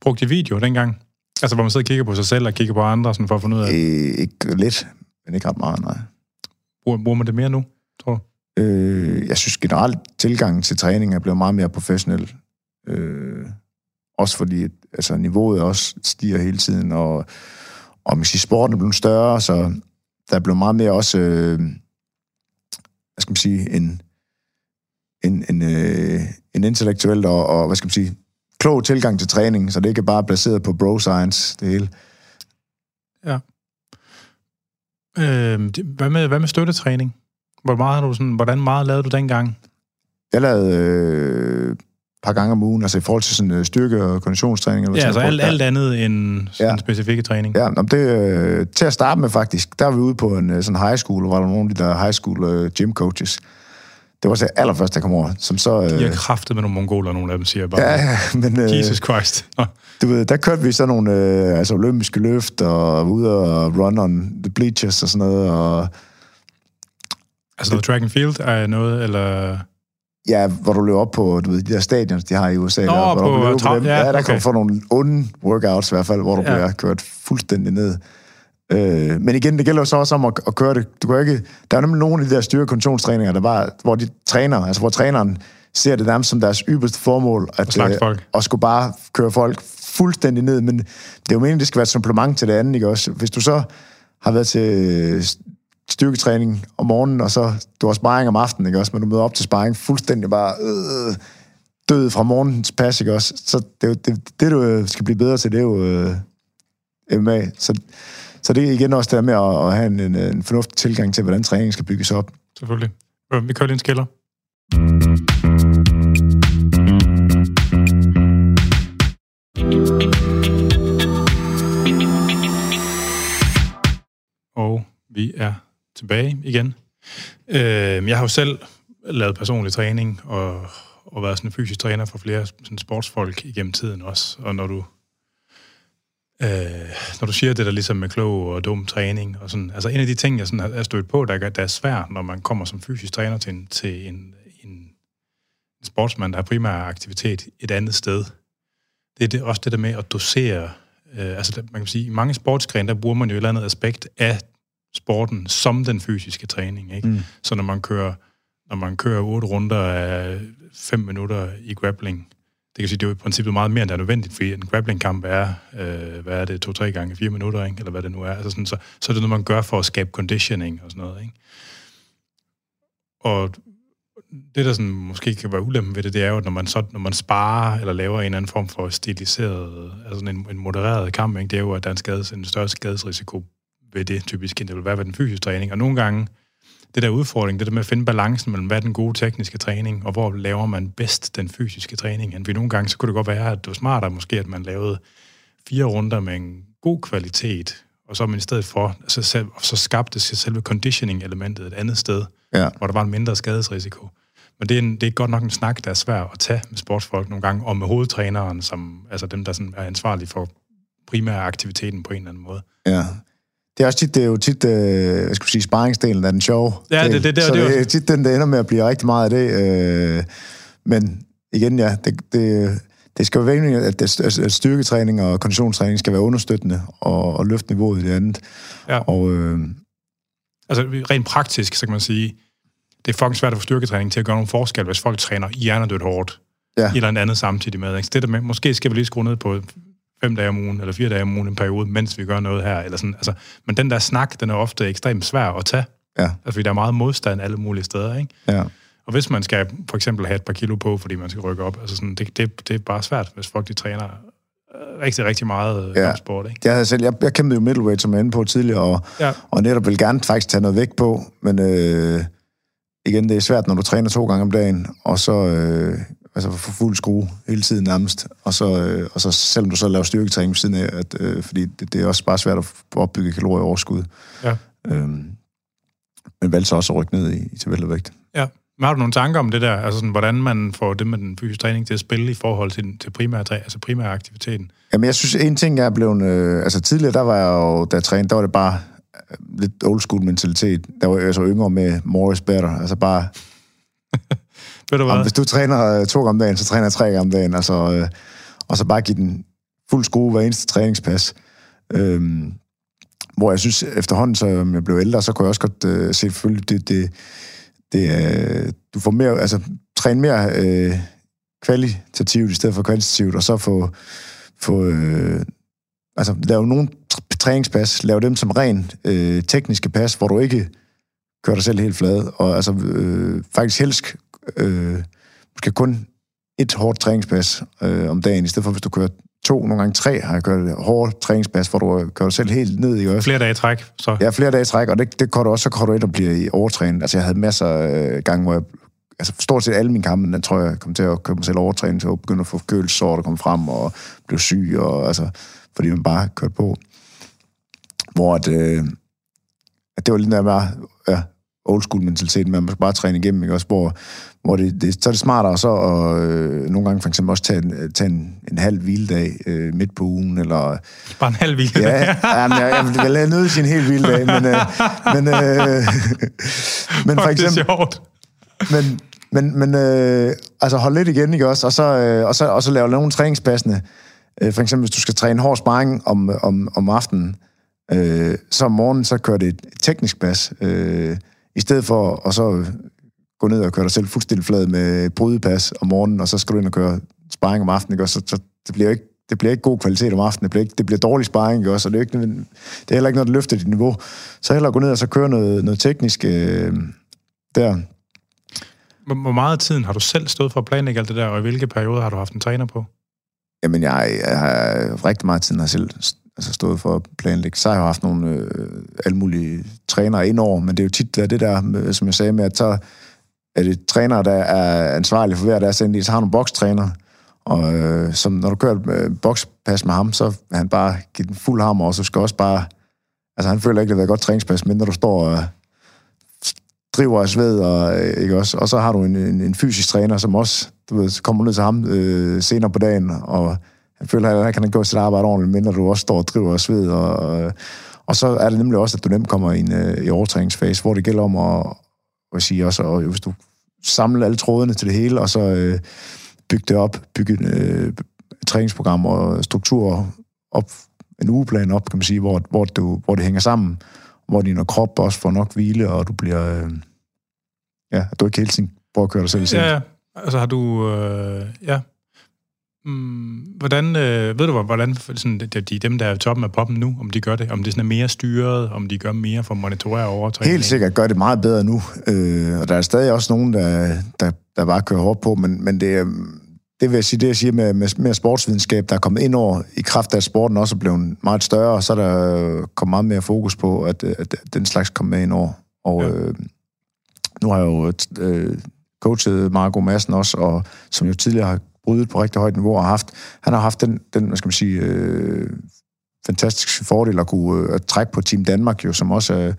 Speaker 1: brugte de video dengang? Altså, hvor man sidder og kigger på sig selv og kigger på andre, sådan for at finde ud af,
Speaker 2: Øh, ikke lidt, men ikke ret meget, nej.
Speaker 1: bruger, bruger man det mere nu, tror du?
Speaker 2: Øh, jeg synes generelt, tilgangen til træning er blevet meget mere professionel. Øh, også fordi altså, niveauet også stiger hele tiden, og, og man kan sige, sporten er blevet større, så der er blevet meget mere også, øh, hvad skal man sige, en, en, en, øh, en intellektuelt og, og, hvad skal man sige, klog tilgang til træning, så det ikke er bare baseret på bro science, det hele.
Speaker 1: Ja. Øh, hvad, med, hvad med støttetræning? Hvor meget har du sådan, hvordan meget lavede du dengang?
Speaker 2: Jeg lavede øh, et par gange om ugen, altså i forhold til sådan øh, styrke- og konditionstræning. Eller
Speaker 1: Ja,
Speaker 2: sådan
Speaker 1: altså
Speaker 2: noget.
Speaker 1: alt, alt andet end sådan
Speaker 2: Ja.
Speaker 1: specifikke træning.
Speaker 2: Ja, om det, øh, til at starte med faktisk, der var vi ude på en øh, sådan high school, var der nogle af de der high school øh, gym coaches. Det var så allerførst, jeg kom over, som så... Øh,
Speaker 1: De har kraftet med nogle mongoler, nogle af dem siger bare.
Speaker 2: ja, ja, men øh,
Speaker 1: Jesus Christ.
Speaker 2: Du ved, der kørte vi sådan nogle øh, altså olympiske løft, og ude og run on the bleachers og sådan noget, og
Speaker 1: Altså noget track and field er noget, eller...
Speaker 2: ja, hvor du løber op på, du ved, de der stadions, de har i USA.
Speaker 1: Nå,
Speaker 2: der, hvor
Speaker 1: på
Speaker 2: du
Speaker 1: trav-
Speaker 2: dem.
Speaker 1: ja,
Speaker 2: ja, der
Speaker 1: okay.
Speaker 2: kan du få nogle onde workouts i hvert fald, hvor du
Speaker 1: ja.
Speaker 2: bliver kørt fuldstændig ned. Øh, men igen, det gælder jo så også om at, at køre det. Du kan ikke, der er nemlig nogle af de der styrkekonditionstræninger, der bare, hvor de træner, altså hvor træneren ser det nærmest som deres ypperste formål, at,
Speaker 1: slagte
Speaker 2: øh,
Speaker 1: folk.
Speaker 2: at skulle bare køre folk fuldstændig ned, men det er jo meningen, det skal være et supplement til det andet, ikke også? Hvis du så har været til styrketræning om morgenen, og så du har sparring om aftenen, ikke også? Men du møder op til sparring fuldstændig bare øh, død fra morgens pas, ikke også? Så det, er det, det, du øh, skal blive bedre til, det er jo øh, MMA. Så, så det er igen også det der med at, at have en, en, fornuftig tilgang til, hvordan træningen skal bygges op.
Speaker 1: Selvfølgelig. Vi kører lige en skiller. Og vi er tilbage igen. Øh, jeg har jo selv lavet personlig træning og, og været sådan en fysisk træner for flere sådan sportsfolk igennem tiden også. Og når du, øh, når du siger det der ligesom med klog og dum træning, og sådan, altså en af de ting, jeg sådan er stødt på, der, der er svært, når man kommer som fysisk træner til en, til en, en, sportsmand, der har primær aktivitet et andet sted, det er det, også det der med at dosere. Øh, altså, man kan sige, i mange sportsgrene, der bruger man jo et eller andet aspekt af sporten som den fysiske træning. Ikke?
Speaker 2: Mm.
Speaker 1: Så når man kører når man kører otte runder af fem minutter i grappling, det kan sige, det er jo i princippet meget mere, end der er nødvendigt, fordi en grappling-kamp er, øh, hvad er det, to-tre gange fire minutter, ikke? eller hvad det nu er. Altså sådan, så, så er det noget, man gør for at skabe conditioning og sådan noget. Ikke? Og det, der sådan, måske kan være ulempen ved det, det er jo, at når man, så, når man sparer eller laver en eller anden form for stiliseret, altså sådan en, en modereret kamp, ikke? det er jo, at der er en, skades, en større skadesrisiko ved det typisk, end det vil være ved den fysiske træning. Og nogle gange, det der udfordring, det der med at finde balancen mellem, hvad er den gode tekniske træning, og hvor laver man bedst den fysiske træning. Fordi nogle gange, så kunne det godt være, at det var smartere måske, at man lavede fire runder med en god kvalitet, og så man i stedet for, så, selv- så skabte sig selve conditioning-elementet et andet sted,
Speaker 2: Ja.
Speaker 1: hvor der var en mindre skadesrisiko. Men det er, en, det er godt nok en snak, der er svær at tage med sportsfolk nogle gange, og med hovedtræneren, som, altså dem, der sådan er ansvarlige for primær aktiviteten på en eller anden måde.
Speaker 2: Ja. Det er også tit, det er jo tit, øh, jeg sige, sparringsdelen af den sjove.
Speaker 1: Ja,
Speaker 2: del.
Speaker 1: det- det- det-
Speaker 2: så
Speaker 1: det
Speaker 2: det
Speaker 1: jo-
Speaker 2: er tit den, der ender med at blive rigtig meget af det. Øh, men igen, ja, det, det, det skal jo være meningen, at, det, at styrketræning og konditionstræning skal være understøttende og, og løfte niveauet i det andet.
Speaker 1: Ja.
Speaker 2: Og øh,
Speaker 1: Altså rent praktisk, så kan man sige, det er fucking svært at få styrketræning til at gøre nogle forskel, hvis folk træner hjernedødt hårdt,
Speaker 2: Ja.
Speaker 1: ja. eller andet samtidig med. Ikke? Så det der med, måske skal vi lige skrue ned på fem dage om ugen, eller fire dage om ugen en periode, mens vi gør noget her. Eller sådan. Altså, men den der snak, den er ofte ekstremt svær at tage.
Speaker 2: Ja.
Speaker 1: Altså, fordi der er meget modstand alle mulige steder. Ikke?
Speaker 2: ja.
Speaker 1: Og hvis man skal for eksempel have et par kilo på, fordi man skal rykke op, altså sådan, det, det, det er bare svært, hvis folk de træner øh, rigtig, rigtig meget
Speaker 2: Ja.
Speaker 1: ja. sport. Ikke?
Speaker 2: Jeg, havde selv, jeg, jeg kæmpede jo middleweight, som jeg inde på tidligere, og,
Speaker 1: Ja.
Speaker 2: og netop vil gerne faktisk tage noget vægt på, men øh, igen, det er svært, når du træner to gange om dagen, og så øh, altså for fuld skrue hele tiden nærmest, og så, øh, og så selvom du så laver styrketræning ved siden af, at, øh, fordi det, det er også bare svært at opbygge kalorieoverskud.
Speaker 1: Ja.
Speaker 2: Øhm, men valgte så også at rykke ned i, i til vægt.
Speaker 1: Ja. Men har du nogle tanker om det der, altså sådan, hvordan man får det med den fysiske træning til at spille i forhold til, til primær, træ- altså primær aktiviteten?
Speaker 2: Jamen, jeg synes, en ting, jeg er blevet... Øh, altså, tidligere, der var jeg jo, da jeg trænede, der var det bare øh, lidt old school mentalitet. Der var jeg så yngre med more is better. Altså bare,
Speaker 1: Ved du hvad?
Speaker 2: om, hvis du træner øh, to gange om dagen, så træner jeg tre gange om dagen. Altså, øh, og så bare give den fuld skrue hver eneste træningspas. Øhm, hvor jeg synes, efterhånden, som jeg blev ældre, så kunne jeg også godt øh, se selvfølgelig, det, det, det er, du får mere, altså træne mere øh, kvalitativt i stedet for kvantitativt, og så få, få øh, altså lave nogle tr- træningspas, lave dem som ren øh, tekniske pas, hvor du ikke kører dig selv helt flad, og altså øh, faktisk helst øh, måske kun et hårdt træningspas øh, om dagen, i stedet for hvis du kører to, nogle gange tre, har jeg kørt hårdt træningspas, hvor du kører dig selv helt ned i
Speaker 1: Flere dage i træk, så.
Speaker 2: Ja, flere dage i træk, og det, det kan du også, så kan du ind og blive i overtrænet. Altså, jeg havde masser af gange, hvor jeg altså stort set alle mine kampe, der tror jeg kom til at købe mig selv overtræne, så jeg begyndte at få kølsår, der kom frem, og blev syg, og, altså, fordi man bare kørte på. Hvor at, øh, at det var lidt der ja, old school mentalitet, man skal bare træne igennem, ikke? Også, hvor, hvor det, det, så er det smartere så at øh, nogle gange for eksempel også tage en, tage en, en halv hviledag øh, midt på ugen, eller...
Speaker 1: Bare en halv hviledag?
Speaker 2: Ja, ja men jeg, jeg, vil lade nødt sin hel hviledag, men... Øh, men, øh,
Speaker 1: men for eksempel... Det er sjovt.
Speaker 2: Men, men, men øh, altså hold lidt igen, ikke også? Og så, øh, og så, og så lave nogle træningspassende. Øh, for eksempel, hvis du skal træne hård sparring om, om, om aftenen, øh, så om morgenen, så kører det et teknisk pas. Øh, I stedet for at så gå ned og køre dig selv fuldstændig flad med brydepas om morgenen, og så skal du ind og køre sparring om aftenen, ikke også? Så, så det bliver ikke det bliver ikke god kvalitet om aftenen, det bliver, ikke, det bliver dårlig sparring, ikke også? Og det er, ikke, det er heller ikke noget, der løfter dit niveau. Så heller gå ned og så køre noget, noget teknisk øh, der.
Speaker 1: Hvor meget tiden har du selv stået for at planlægge alt det der, og i hvilke perioder har du haft en træner på?
Speaker 2: Jamen, jeg, jeg har rigtig meget tid har selv altså stået for at planlægge. Så har jeg haft nogle øh, alle mulige trænere ind over, men det er jo tit det, det der, som jeg sagde med, at så er det trænere, der er ansvarlige for hver deres ende, så har nogle bokstræner, og øh, som når du kører øh, bokspas med ham, så vil han bare give den fuld hammer, og så skal også bare... Altså, han føler ikke, at det er et godt træningspas, men når du står og driver af sved, og, øh, ikke også? og så har du en, en, en fysisk træner, som også du ved, kommer ned til ham øh, senere på dagen, og han føler, at han kan gå sit arbejde ordentligt, når du også står og driver af sved, og, og så er det nemlig også, at du nemt kommer i en øh, i overtræningsfase, hvor det gælder om at, at sige også, og hvis du samler alle trådene til det hele, og så øh, bygge det op, bygge et øh, træningsprogram og struktur op, en ugeplan op, kan man sige, hvor, hvor, du, hvor det hænger sammen, hvor din krop også får nok hvile, og du bliver... Øh, ja, du ikke hele tiden prøver at køre dig selv i
Speaker 1: Ja, ja. Altså har du... Øh, ja. Mm, hvordan, øh, ved du, hvordan sådan, de, de, dem, der er toppen af poppen nu, om de gør det? Om det sådan er mere styret? Om de gør mere for at monitorere overtræning?
Speaker 2: Helt sikkert gør det meget bedre nu. Øh, og der er stadig også nogen, der, der, der bare kører hårdt på, men, men det det vil jeg sige, det jeg siger med, med, med sportsvidenskab, der er kommet ind over i kraft af, at sporten også er blevet meget større, så er der kommet meget mere fokus på, at, at den slags kommer med ind over. Og ja. øh, nu har jeg jo øh, coachet Marco Madsen også, og som jo tidligere har brydet på rigtig højt niveau og har haft, han har haft den, den hvad skal man sige, øh, fantastiske fordel at kunne øh, at trække på Team Danmark, jo, som også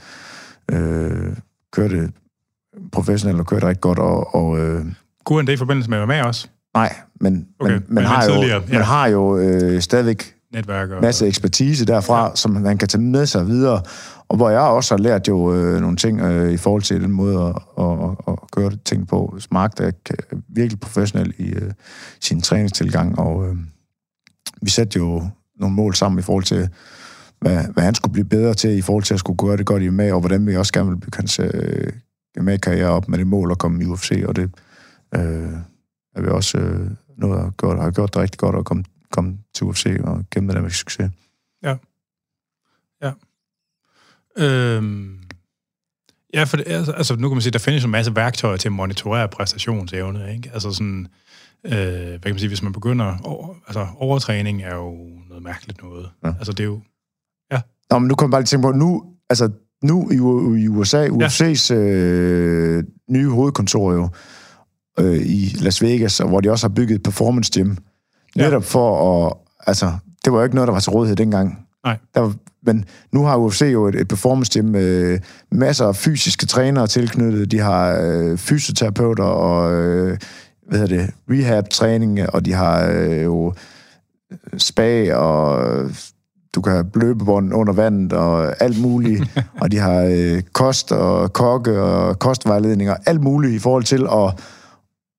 Speaker 2: øh, kørte professionelt og kørte rigtig godt. Og, og, øh,
Speaker 1: God en det i forbindelse med med også?
Speaker 2: Nej, men, okay, men, man, har jo, ja. man har jo øh, stadigvæk
Speaker 1: Netværk og...
Speaker 2: masse ekspertise derfra, ja. som man kan tage med sig videre, og hvor jeg også har lært jo øh, nogle ting øh, i forhold til den måde at, at, at, at gøre det ting på. Mark er virkelig professionel i øh, sin træningstilgang, og øh, vi satte jo nogle mål sammen i forhold til, hvad, hvad han skulle blive bedre til, i forhold til at skulle gøre det godt i med, og hvordan vi også gerne ville bygge hans øh, karriere op med det mål at komme i UFC, og det... Øh, er vi også øh, noget at gøre, har gjort det rigtig godt at komme, komme til UFC og kæmpe det med succes.
Speaker 1: Ja. Øhm. Ja, for det, altså, altså, nu kan man sige, der findes en masse værktøjer til at monitorere præstationsevne, ikke? Altså sådan, øh, hvad kan man sige, hvis man begynder, over, altså overtræning er jo noget mærkeligt noget. Ja. Altså det er jo, ja.
Speaker 2: Nå, men nu kan man bare lige tænke på, nu, altså nu i, i USA, UFC's ja. øh, nye hovedkontor jo, øh, i Las Vegas, og hvor de
Speaker 1: Nej.
Speaker 2: Der men nu har UFC jo et, et performance gym med masser af fysiske trænere tilknyttet. De har øh, fysioterapeuter og øh, hvad hedder det, rehab-træning, og de har øh, jo spa og du kan have løbebånd under vandet og alt muligt. og de har øh, kost og kokke og kostvejledninger, alt muligt i forhold til at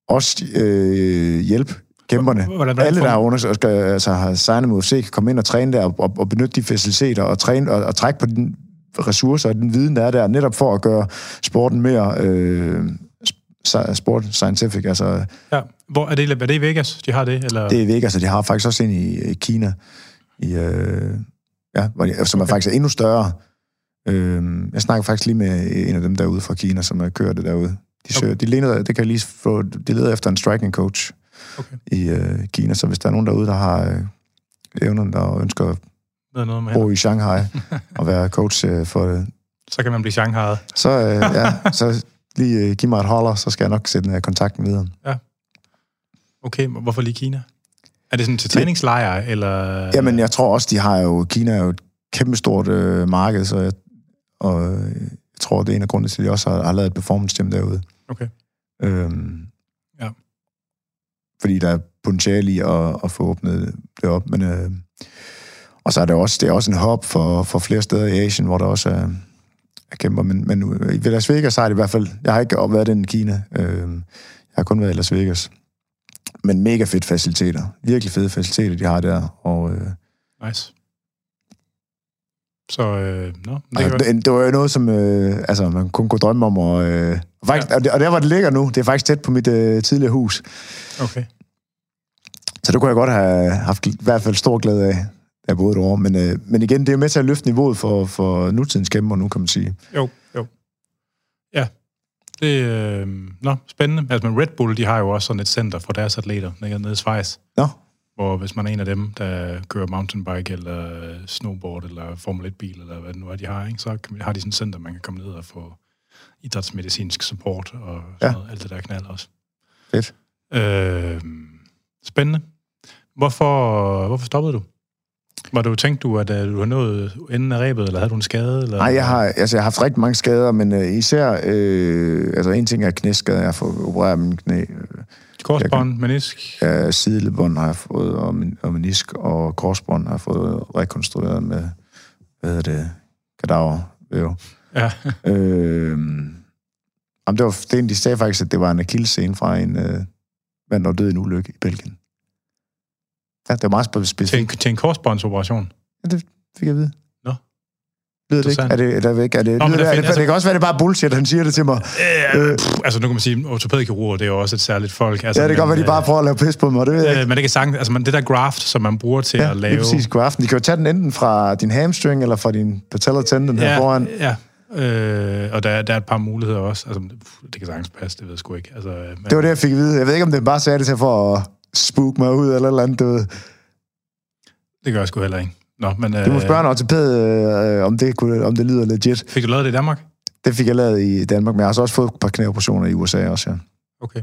Speaker 2: også øh, hjælpe kæmperne. Hvordan, Alle, der under, skal, altså, har signet med UFC, kan komme ind og træne der, og, og benytte de faciliteter, og, træne, og, og trække på de ressourcer og den viden, der er der, netop for at gøre sporten mere øh, sport scientific. Altså,
Speaker 1: ja. Hvor, er, det, er det i Vegas, de har det? Eller?
Speaker 2: Det er i Vegas, og de har faktisk også en i, i Kina, i, øh, ja, hvor de, som okay. er faktisk endnu større. Øh, jeg snakker faktisk lige med en af dem derude fra Kina, som kørt det derude. De, søger, okay. de, leder, det kan lige få, de leder efter en striking coach. Okay. i øh, Kina. Så hvis der er nogen derude, der har øh, evnen og ønsker at
Speaker 1: noget med
Speaker 2: bo i Shanghai og være coach øh, for det,
Speaker 1: så kan man blive Shanghai.
Speaker 2: Så, øh, ja, så lige øh, giv mig et holder, så skal jeg nok sætte øh, kontakten videre.
Speaker 1: Ja. Okay, hvorfor lige Kina? Er det sådan til træningslejre, eller...
Speaker 2: Jamen, jeg tror også, de har jo... Kina er jo et kæmpestort øh, marked, så jeg, og, øh, jeg tror, det er en af grundene til, at de også har, har lavet et performance gym derude.
Speaker 1: Okay.
Speaker 2: Øhm. Fordi der er potentiale i at, at få åbnet det op, men... Øh, og så er det også, det er også en hop for, for flere steder i Asien, hvor der også er, er kæmper. Men, men øh, i Las Vegas har det i hvert fald... Jeg har ikke været den i Kina. Øh, jeg har kun været i Las Vegas. Men mega fedt faciliteter. Virkelig fede faciliteter, de har der. Og, øh,
Speaker 1: nice. Så, øh, no,
Speaker 2: det, altså, det, det var jo noget, som øh, altså, man kun kunne drømme om. Og, øh, faktisk, ja. og, det, og der, hvor det ligger nu, det er faktisk tæt på mit øh, tidligere hus.
Speaker 1: Okay.
Speaker 2: Så det kunne jeg godt have haft i hvert fald stor glæde af, jeg boede derovre. Men, øh, men igen, det er jo med til at løfte niveauet for, for nutidens kæmper nu, kan man sige.
Speaker 1: Jo, jo. Ja, det er øh, nå, spændende. Altså, men Red Bull, de har jo også sådan et center for deres atleter nede i Schweiz.
Speaker 2: Nå.
Speaker 1: Hvor hvis man er en af dem, der kører mountainbike, eller snowboard, eller Formel 1-bil, eller hvad det nu er, de har, ikke? så har de sådan et center, man kan komme ned og få idrætsmedicinsk support, og sådan ja. noget, alt det der knald også.
Speaker 2: Fedt.
Speaker 1: Øh, spændende. Hvorfor, hvorfor stoppede du? Var du tænkt du, at du har nået enden af rebet, eller havde du en skade? Eller?
Speaker 2: Nej, jeg har, altså, jeg har haft rigtig mange skader, men uh, især, øh, altså en ting er knæskade, jeg har fået opereret min knæ.
Speaker 1: Korsbånd, menisk?
Speaker 2: Ja, sidelebånd har jeg fået, og, og menisk, og korsbånd har jeg fået rekonstrueret med, hvad hedder det, kadaver.
Speaker 1: Ja.
Speaker 2: øh, jamen, det var, det, de sagde faktisk, at det var en akillescene fra en øh, mand, der døde i en ulykke i Belgien. Ja, det var meget specifikt.
Speaker 1: Til en, til en korsbåndsoperation?
Speaker 2: Ja, det fik jeg at vide. Lyder det ikke? Er det, er det, ikke? Er det, Nå, lyder, det, er det, altså, det kan også være, det er bare bullshit, han siger det til mig.
Speaker 1: Øh, øh, pff, altså, nu kan man sige, ortopædkirurger, det er jo også et særligt folk. Altså,
Speaker 2: ja, det kan godt være, de bare prøver at lave pis på mig, det ved jeg
Speaker 1: øh, ikke. Men det kan sagtens, altså, man, det der graft, som man bruger til
Speaker 2: ja,
Speaker 1: at lave... Ja,
Speaker 2: præcis, graften. De kan jo tage den enten fra din hamstring, eller fra din patellar tendon ja, her foran.
Speaker 1: Ja, Øh, og der, der er et par muligheder også. Altså, det kan sagtens passe, det ved jeg sgu ikke. Altså, men...
Speaker 2: Det var det, jeg fik at vide. Jeg ved ikke, om det bare sagde det til for at spook mig ud, eller eller andet. Det,
Speaker 1: det gør jeg sgu heller ikke. Nå, men,
Speaker 2: du må spørge en ortopæd, øh, om, det kunne, om det lyder legit.
Speaker 1: Fik du lavet det i Danmark?
Speaker 2: Det fik jeg lavet i Danmark, men jeg har så også fået et par knæoperationer i USA også, ja.
Speaker 1: Okay.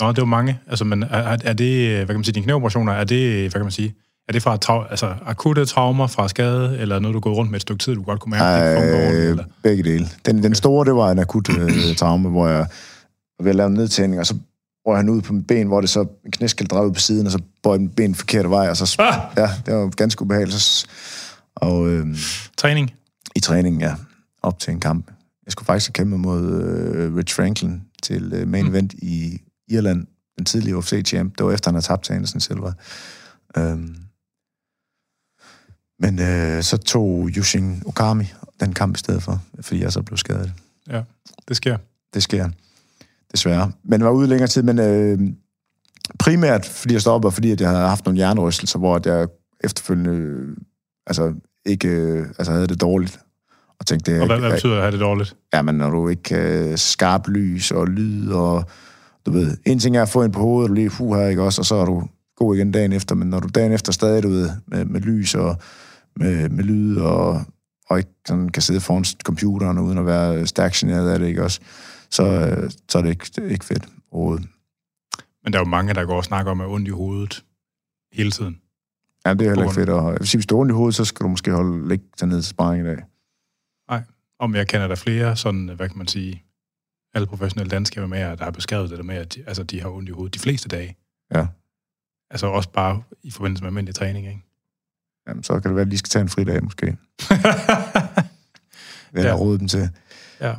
Speaker 1: Nå, det var mange. Altså, men er, er det, hvad kan man sige, dine knæoperationer, er det, hvad kan man sige, er det fra tra- altså, akutte traumer fra skade, eller noget, du går rundt med et stykke tid, du godt kunne mærke,
Speaker 2: Ej, det fungerer Eller? begge dele. Den, den store, det var en akut øh, traume, hvor jeg var ved at lave en nedtænding, og så røg han ud på mit ben, hvor det så en knæskel drev ud på siden, og så bøjede min ben forkerte vej, og så... Ah! Ja, det var ganske ubehageligt. Og, øh,
Speaker 1: træning?
Speaker 2: I træning, ja. Op til en kamp. Jeg skulle faktisk have kæmpet mod øh, Rich Franklin til øh, main mm. event i Irland, den tidlige UFC-champ. Det var efter, han havde tabt til Anderson Silva. Øhm, men øh, så tog Yushin Okami den kamp i stedet for, fordi jeg så blev skadet.
Speaker 1: Ja, det sker.
Speaker 2: Det sker desværre. Men var ude længere tid, men øh, primært fordi jeg stoppede, fordi at jeg havde haft nogle hjernerystelser, hvor jeg efterfølgende øh, altså, ikke øh, altså, havde det dårligt.
Speaker 1: Og, tænkte, og hvad, hvad betyder at have det dårligt?
Speaker 2: Ja, men når du ikke øh, skarp lys og lyd, og du ved, en ting er at få en på hovedet, og lige fu her, ikke også, og så er du god igen dagen efter, men når du dagen efter stadig du ved, med, med lys og med, med lyd, og, og ikke sådan kan sidde foran computeren uden at være stærk generet af det, ikke også, så, øh, så er det ikke, det er ikke fedt overhovedet.
Speaker 1: Men der er jo mange, der går og snakker om, at ondt i hovedet hele tiden.
Speaker 2: Ja, det er heller ikke fedt. Og hvis du er ondt i hovedet, så skal du måske holde ikke tage ned til sparring i dag.
Speaker 1: Nej, om jeg kender der flere, sådan, hvad kan man sige, alle professionelle danskere med, der har beskrevet det der med, at de, altså, de har ondt i hovedet de fleste dage.
Speaker 2: Ja.
Speaker 1: Altså også bare i forbindelse med almindelig træning, ikke?
Speaker 2: Jamen, så kan det være, at de skal tage en fridag, måske. Hvad ja. råde dem til.
Speaker 1: Ja.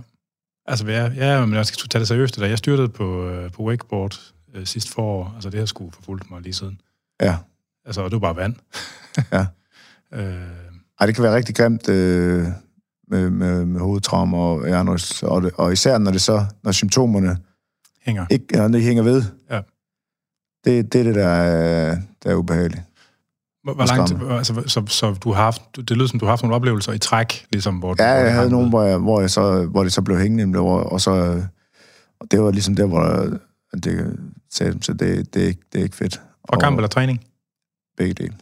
Speaker 1: Altså, ja, ja, men jeg skal tage det seriøst. Det der. Jeg styrtede på, øh, på wakeboard øh, sidste forår. Altså, det har sgu forfulgt mig lige siden.
Speaker 2: Ja.
Speaker 1: Altså, det var bare vand.
Speaker 2: ja. øh... Ej, det kan være rigtig grimt øh, med, med, med hovedtraumer og hjernerystelser. Og, det, og især når det så, når symptomerne
Speaker 1: hænger,
Speaker 2: ikke, når de hænger ved.
Speaker 1: Ja.
Speaker 2: Det, det er det, der er, der er ubehageligt.
Speaker 1: Hvor, langt, altså, så, så du har haft, det lyder som, du har haft nogle oplevelser i træk, ligesom, hvor
Speaker 2: Ja, jeg havde nogle, hvor, jeg, hvor, jeg så, hvor det så blev hængende, hvor, og så, og det var ligesom der, hvor det, sagde de, så det, det, er ikke, det er ikke fedt.
Speaker 1: Fra kamp eller træning?
Speaker 2: Begge dele.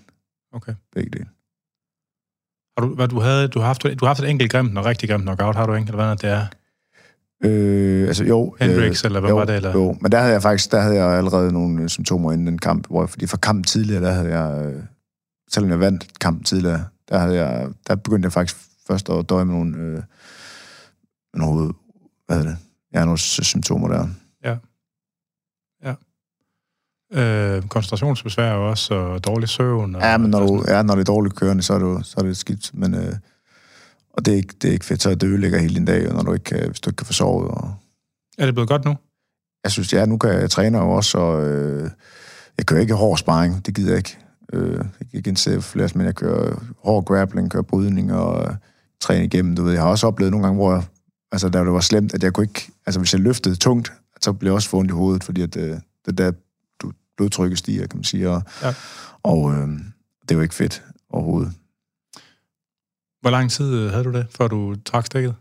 Speaker 1: Okay.
Speaker 2: Begge dele.
Speaker 1: Har du, hvad, du, havde, du, har haft, du har haft et enkelt grimt og rigtig grimt knockout, har du ikke? Eller hvad det er?
Speaker 2: Øh, altså jo.
Speaker 1: Hendrix,
Speaker 2: øh,
Speaker 1: eller hvad
Speaker 2: jo,
Speaker 1: var det? Eller?
Speaker 2: Jo, men der havde jeg faktisk der havde jeg allerede nogle øh, symptomer inden den kamp, hvor, fordi for kampen tidligere, der havde jeg, øh, selvom jeg vandt kampen tidligere, der, havde jeg, der begyndte jeg faktisk først at døje med nogle, øh, med nogle hvad hedder det, ja, nogle symptomer der.
Speaker 1: Ja. Ja. Øh, koncentrationsbesvær også, og dårlig søvn. Og,
Speaker 2: Ja, men når, du, ja, når det er dårligt kørende, så er, du, så er det skidt. Men, øh, og det er, ikke, det er ikke fedt, så det ødelægger hele din dag, når du ikke kan, hvis du ikke kan få sovet. Og,
Speaker 1: Er det blevet godt nu?
Speaker 2: jeg synes, ja, nu kan jeg træne jo også, og øh, jeg kører ikke hård sparring, det gider jeg ikke. Øh, jeg kan ikke indsætte flere, men jeg kører hård grappling, kører brydning og øh, træner igennem. Du ved, jeg har også oplevet nogle gange, hvor jeg, altså, der det var slemt, at jeg kunne ikke, altså hvis jeg løftede tungt, så blev jeg også få ondt i hovedet, fordi at, øh, det der du, blodtrykket stiger, kan man sige, og,
Speaker 1: Ja.
Speaker 2: og øh, det er jo ikke fedt overhovedet.
Speaker 1: Hvor lang tid øh, havde du det, før du trak stikket?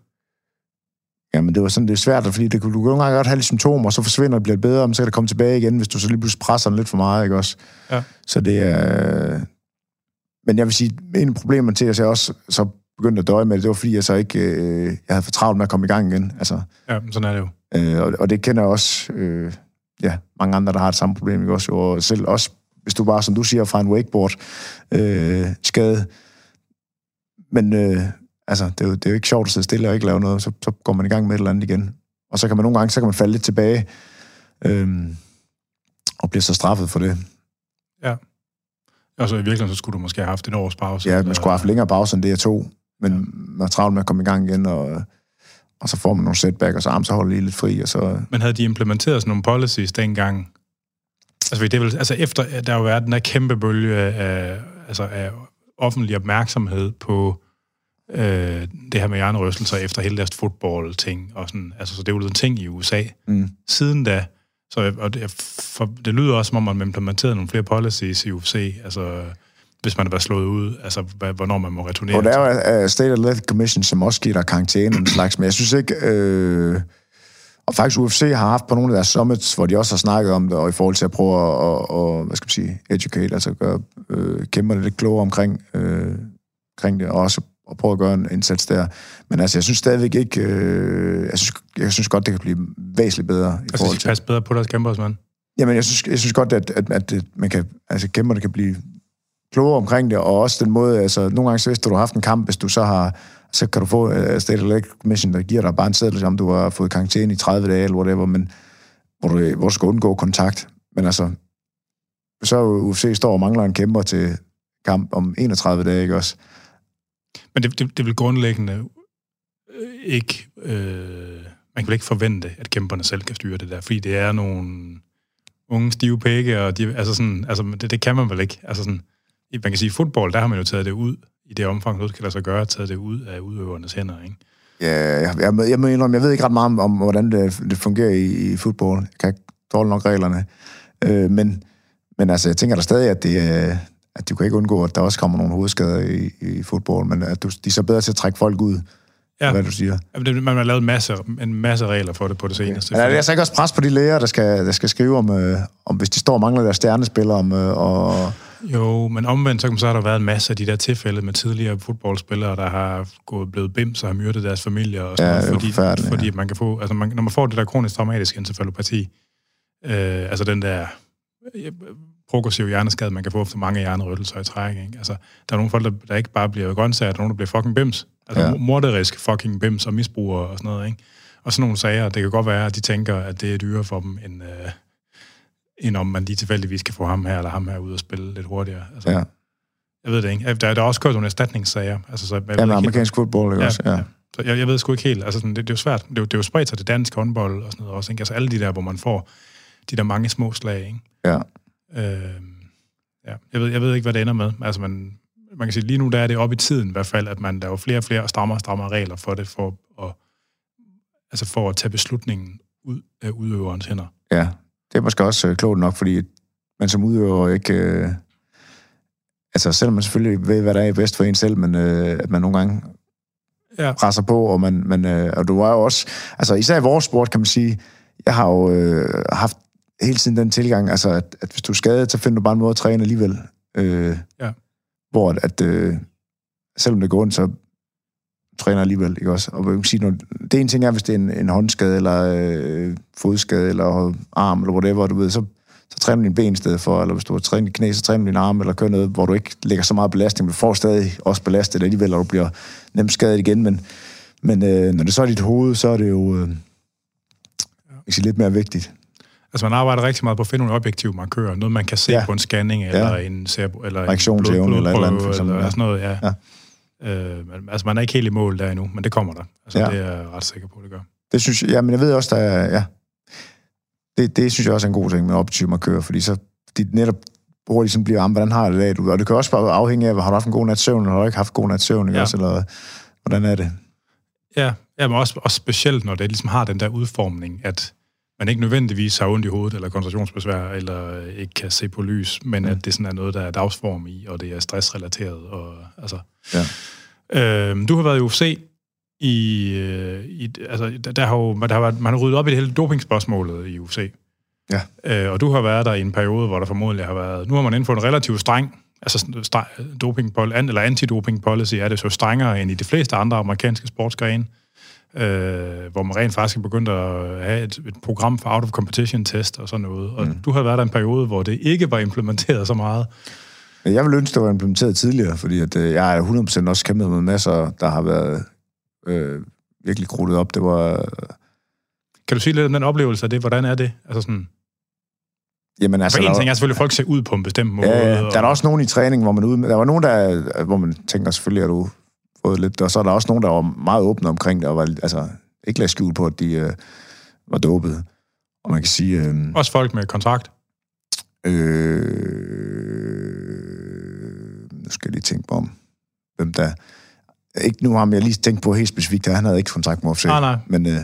Speaker 2: Jamen, det var sådan, det er svært, fordi det, kunne- du kan nogle gange godt have lidt symptomer, og så forsvinder det, bliver bedre, men så kan det komme tilbage igen, hvis du så lige pludselig presser den lidt for meget, ikke også?
Speaker 1: Ja.
Speaker 2: Så det er... Men jeg vil sige, en af problemerne til, at jeg også så begyndte at døje med det, det var fordi, jeg så ikke... Øh, jeg havde for travlt med at komme i gang igen. Altså,
Speaker 1: Ja, sådan er det jo.
Speaker 2: øh, og, og det kender jeg også... Øh, ja, mange andre, der har det samme problem, ikke også? Og selv også, hvis du bare, som du siger, fra en wakeboard øh, skade. Men øh, altså, det er, jo, det er jo ikke sjovt at sidde stille og ikke lave noget, så, så går man i gang med et eller andet igen. Og så kan man nogle gange, så kan man falde lidt tilbage, øh, og bliver så straffet for det.
Speaker 1: Og så i virkeligheden, så skulle du måske have haft et års pause.
Speaker 2: Ja,
Speaker 1: eller-
Speaker 2: man skulle have haft længere pause, end det jeg tog, men ja. man er travlt med at komme i gang igen, og, og så får man nogle setback, og så, arm, så holder lige lidt fri, og så...
Speaker 1: Men havde de implementeret sådan nogle policies dengang? Altså, det vel, altså efter, der har jo været den der kæmpe bølge af, altså af offentlig opmærksomhed på øh, det her med hjernerystelser efter hele deres fodbold-ting. Og sådan, altså, så det er jo en ting i USA.
Speaker 2: Mm.
Speaker 1: Siden da, så, og det, for, det lyder også, som om man har implementeret nogle flere policies i UFC, altså hvis man har været slået ud, altså hvornår man må returnere.
Speaker 2: Og der er jo uh, State Athletic Commission, som også giver dig karantæne en slags, men jeg synes ikke... Øh, og faktisk UFC har haft på nogle af deres summits, hvor de også har snakket om det, og i forhold til at prøve at, at, at hvad skal man sige, educate, altså gøre øh, kæmperne lidt klogere omkring, øh, omkring det, og også at prøve at gøre en indsats der. Men altså, jeg synes stadigvæk ikke... Øh, jeg, synes, jeg synes godt, det kan blive væsentligt bedre i
Speaker 1: altså,
Speaker 2: forhold
Speaker 1: de
Speaker 2: til...
Speaker 1: passer bedre på deres kæmpers, mand.
Speaker 2: Jamen, jeg synes, jeg synes godt, at, at, at, at man kan, altså, kæmperne kan blive klogere omkring det, og også den måde, altså, nogle gange så hvis du har haft en kamp, hvis du så har, så kan du få uh, State Electric Commission, der giver dig bare en seddel, om du har fået karantæne i 30 dage, eller whatever, men hvor du, hvor du skal undgå kontakt. Men altså, så UFC står og mangler en kæmper til kamp om 31 dage, ikke også?
Speaker 1: Men det, det, det vil grundlæggende øh, ikke... Øh, man kan vel ikke forvente, at kæmperne selv kan styre det der, fordi det er nogle unge stive pække, og de, altså sådan, altså det, det kan man vel ikke. Altså sådan, i- man kan sige, i fodbold, der har man jo taget det ud i det omfang, noget kan lade sig gøre, taget det ud af udøvernes hænder, ikke?
Speaker 2: Ja, jeg, jeg, jeg, må indrømme, jeg ved ikke ret meget om, om hvordan det, det fungerer i, i fodbold. Jeg kan ikke dårligt nok reglerne. Øh, men, men altså, jeg tænker da stadig, at, det, øh, at du kan ikke undgå, at der også kommer nogle hovedskader i, i fodbold, men at du, de er så bedre til at trække folk ud,
Speaker 1: Ja.
Speaker 2: ja. hvad du siger.
Speaker 1: Det- Man har lavet en masse, en masse regler for det på det seneste.
Speaker 2: Men er det altså ikke også pres på de læger, der skal, der skal skrive om, øh, om, hvis de står og mangler deres stjernespillere, om, øh, og,
Speaker 1: Jo, men omvendt, så, så har der været en masse af de der tilfælde med tidligere fodboldspillere, der har gået blevet bims og har myrdet deres familier og sådan
Speaker 2: Ja,
Speaker 1: noget,
Speaker 2: er
Speaker 1: fordi,
Speaker 2: forfærdeligt,
Speaker 1: fordi
Speaker 2: ja.
Speaker 1: man kan få, altså man, når man får det der kronisk traumatiske encefalopati, øh, altså den der progressive hjerneskade, man kan få efter mange hjernerystelser i træk, ikke? Altså, der er nogle folk, der, der ikke bare bliver grøntsager, der er nogen, der bliver fucking bims. Altså
Speaker 2: Ja.
Speaker 1: ja. morderisk fucking bims og misbrugere og sådan noget, ikke? Og sådan nogle sager, det kan godt være, at de tænker, at det er dyrere for dem, end, øh, end om man lige tilfældigvis kan få ham her eller ham her ud og spille lidt hurtigere. Altså,
Speaker 2: ja,
Speaker 1: jeg ved det ikke. Der, der er også kørt nogle erstatningssager. Altså, så jeg ved
Speaker 2: ja, med
Speaker 1: ikke helt-
Speaker 2: amerikansk fodbold, ikke
Speaker 1: ja,
Speaker 2: også? Ja.
Speaker 1: ja. Så jeg, jeg ved sgu ikke helt. Altså, sådan, det, det, er jo svært. Det, er jo- det er jo spredt sig til dansk håndbold og sådan noget også. Ikke? Altså alle de der, hvor man får de der mange små slag. Ikke?
Speaker 2: ja.
Speaker 1: Øh, ja. jeg, ved, jeg ved ikke, hvad det ender med. Altså, man, man kan sige, lige nu der er det op i tiden i hvert fald, at man laver flere og flere og strammer og strammer regler for det, for at, altså for at tage beslutningen ud af udøverens hænder.
Speaker 2: Ja, det er måske også øh, klogt nok, fordi man som udøver ikke... Øh, altså, selvom man selvfølgelig ved, hvad der er bedst for en selv, men øh, at man nogle gange
Speaker 1: Ja.
Speaker 2: presser på, og, man, man, øh, og du er jo også... Altså, især i vores sport, kan man sige, jeg har jo øh, haft hele tiden den tilgang, altså at, at hvis du er skadet, så finder du bare en måde at træne alligevel. Øh,
Speaker 1: Ja.
Speaker 2: Hvor at, at øh, selvom det går ondt, så træner alligevel, ikke også? Og man sige, når, det ene ting er, hvis det er en, en håndskade, eller øh, fodskade, eller arm, eller whatever, du ved, så, så træner du din ben i stedet for, eller hvis du har trænet dit knæ, så træner du din arm, eller gør noget, hvor du ikke lægger så meget belastning, men du får stadig også belastet alligevel, og du bliver nemt skadet igen, men, men øh, når det så er dit hoved, så er det jo øh, sige, lidt mere vigtigt.
Speaker 1: Altså, man arbejder rigtig meget på at finde nogle objektive markører. Noget, man kan se ja.
Speaker 2: Ja.
Speaker 1: på en scanning, eller en serbo, eller en
Speaker 2: Reaktionsevne eller et eller andet, for eksempel,
Speaker 1: eller
Speaker 2: ja.
Speaker 1: sådan noget, ja.
Speaker 2: Ja.
Speaker 1: Øh, altså, man er ikke helt i mål der endnu, men det kommer der. Altså,
Speaker 2: Ja.
Speaker 1: det er jeg ret sikker på, det gør.
Speaker 2: Det synes jeg, ja, men jeg ved også, der er, ja, det, det synes jeg også er en god ting med objektive markører, fordi så de netop hurtigt sådan bliver, "Jamen, hvordan har det dag? Du- Og det kan også bare afhænge af, har du haft en god nat søvn, eller har du ikke haft en god nat søvn,
Speaker 1: Ja.
Speaker 2: også? Eller hvordan er det?
Speaker 1: Ja, ja men også, også specielt, når det ligesom har den der udformning, at man ikke nødvendigvis har ondt i hovedet, eller koncentrationsbesvær, eller øh, ikke kan se på lys, men
Speaker 2: mm.
Speaker 1: at det sådan er noget, der er dagsform i, og det er stressrelateret. Og, altså.
Speaker 2: Ja.
Speaker 1: øhm, du har været i UFC i, øh, i altså, der, der har jo, der har været, man har ryddet op i det hele dopingspørgsmålet i UFC.
Speaker 2: Ja.
Speaker 1: Øh, og du har været der i en periode, hvor der formodentlig har været... Nu har man indført en relativt streng altså sådan stre- doping, eller antidoping policy er det så strengere end i de fleste andre amerikanske sportsgrene, øh, hvor man rent faktisk er begyndt at have et, et program for out of competition test og sådan noget. Og mm. du har været der en periode, hvor det ikke var implementeret så meget.
Speaker 2: Jeg vil ønske, det var implementeret tidligere, fordi at, øh, jeg er 100% også kæmpet med masser, der har været øh, virkelig krudtet op. Det var...
Speaker 1: Kan du sige lidt om den oplevelse af det? Hvordan er det? Altså sådan,
Speaker 2: Jamen,
Speaker 1: altså, for en ting er selvfølgelig, at folk ser ud på en bestemt måde.
Speaker 2: ja, ja, der er der også nogen i træning, hvor man ude, der var nogen, der, hvor man tænker selvfølgelig, at du fået lidt, og så er der også nogen, der var meget åbne omkring det, og var, altså, ikke lagt skjul på, at de øh, var dopet. Og man kan sige, øh,
Speaker 1: Også folk med kontrakt.
Speaker 2: Øh, nu skal jeg lige tænke på om, hvem der... Ikke nu har jeg lige tænkt på helt specifikt, at han havde ikke kontakt med UFC.
Speaker 1: Nej, nej.
Speaker 2: Men, øh,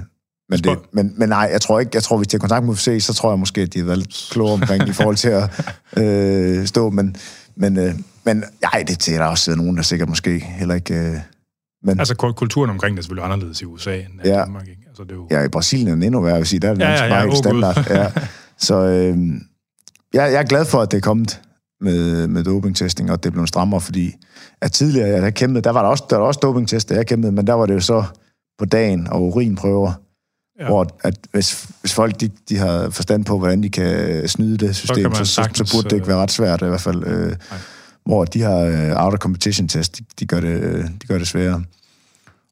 Speaker 2: men, det, men, men nej, jeg tror ikke, jeg tror, hvis de har kontakt med UFC, så tror jeg måske, at de har været lidt klogere omkring i forhold til at øh, stå. Men, men, øh, men ej, det er der også nogen, der sikkert måske heller ikke... Øh, men
Speaker 1: Altså ku- kulturen omkring det er selvfølgelig anderledes i USA end i
Speaker 2: Ja.
Speaker 1: Danmark. Ikke? Altså, det er jo...
Speaker 2: ja, i Brasilien er den endnu værre, jeg vil sige. Der er det
Speaker 1: Ja,
Speaker 2: ja, helt
Speaker 1: åh,
Speaker 2: standard. Ja. Så øh, jeg, jeg er glad for, at det er kommet med, med dopingtesting, og det blev strammere, fordi at tidligere, jeg kæmpet, der var der også, der var også dopingtest, jeg kæmpede, men der var det jo så på dagen og urinprøver,
Speaker 1: Ja.
Speaker 2: hvor at hvis, hvis folk de, de har forstand på, hvordan de kan snyde det system, så, så, så,
Speaker 1: sagtens,
Speaker 2: burde det ikke være ret svært i hvert fald. Øh, hvor de har øh, out of competition test, de, de, gør det, øh, de gør det sværere.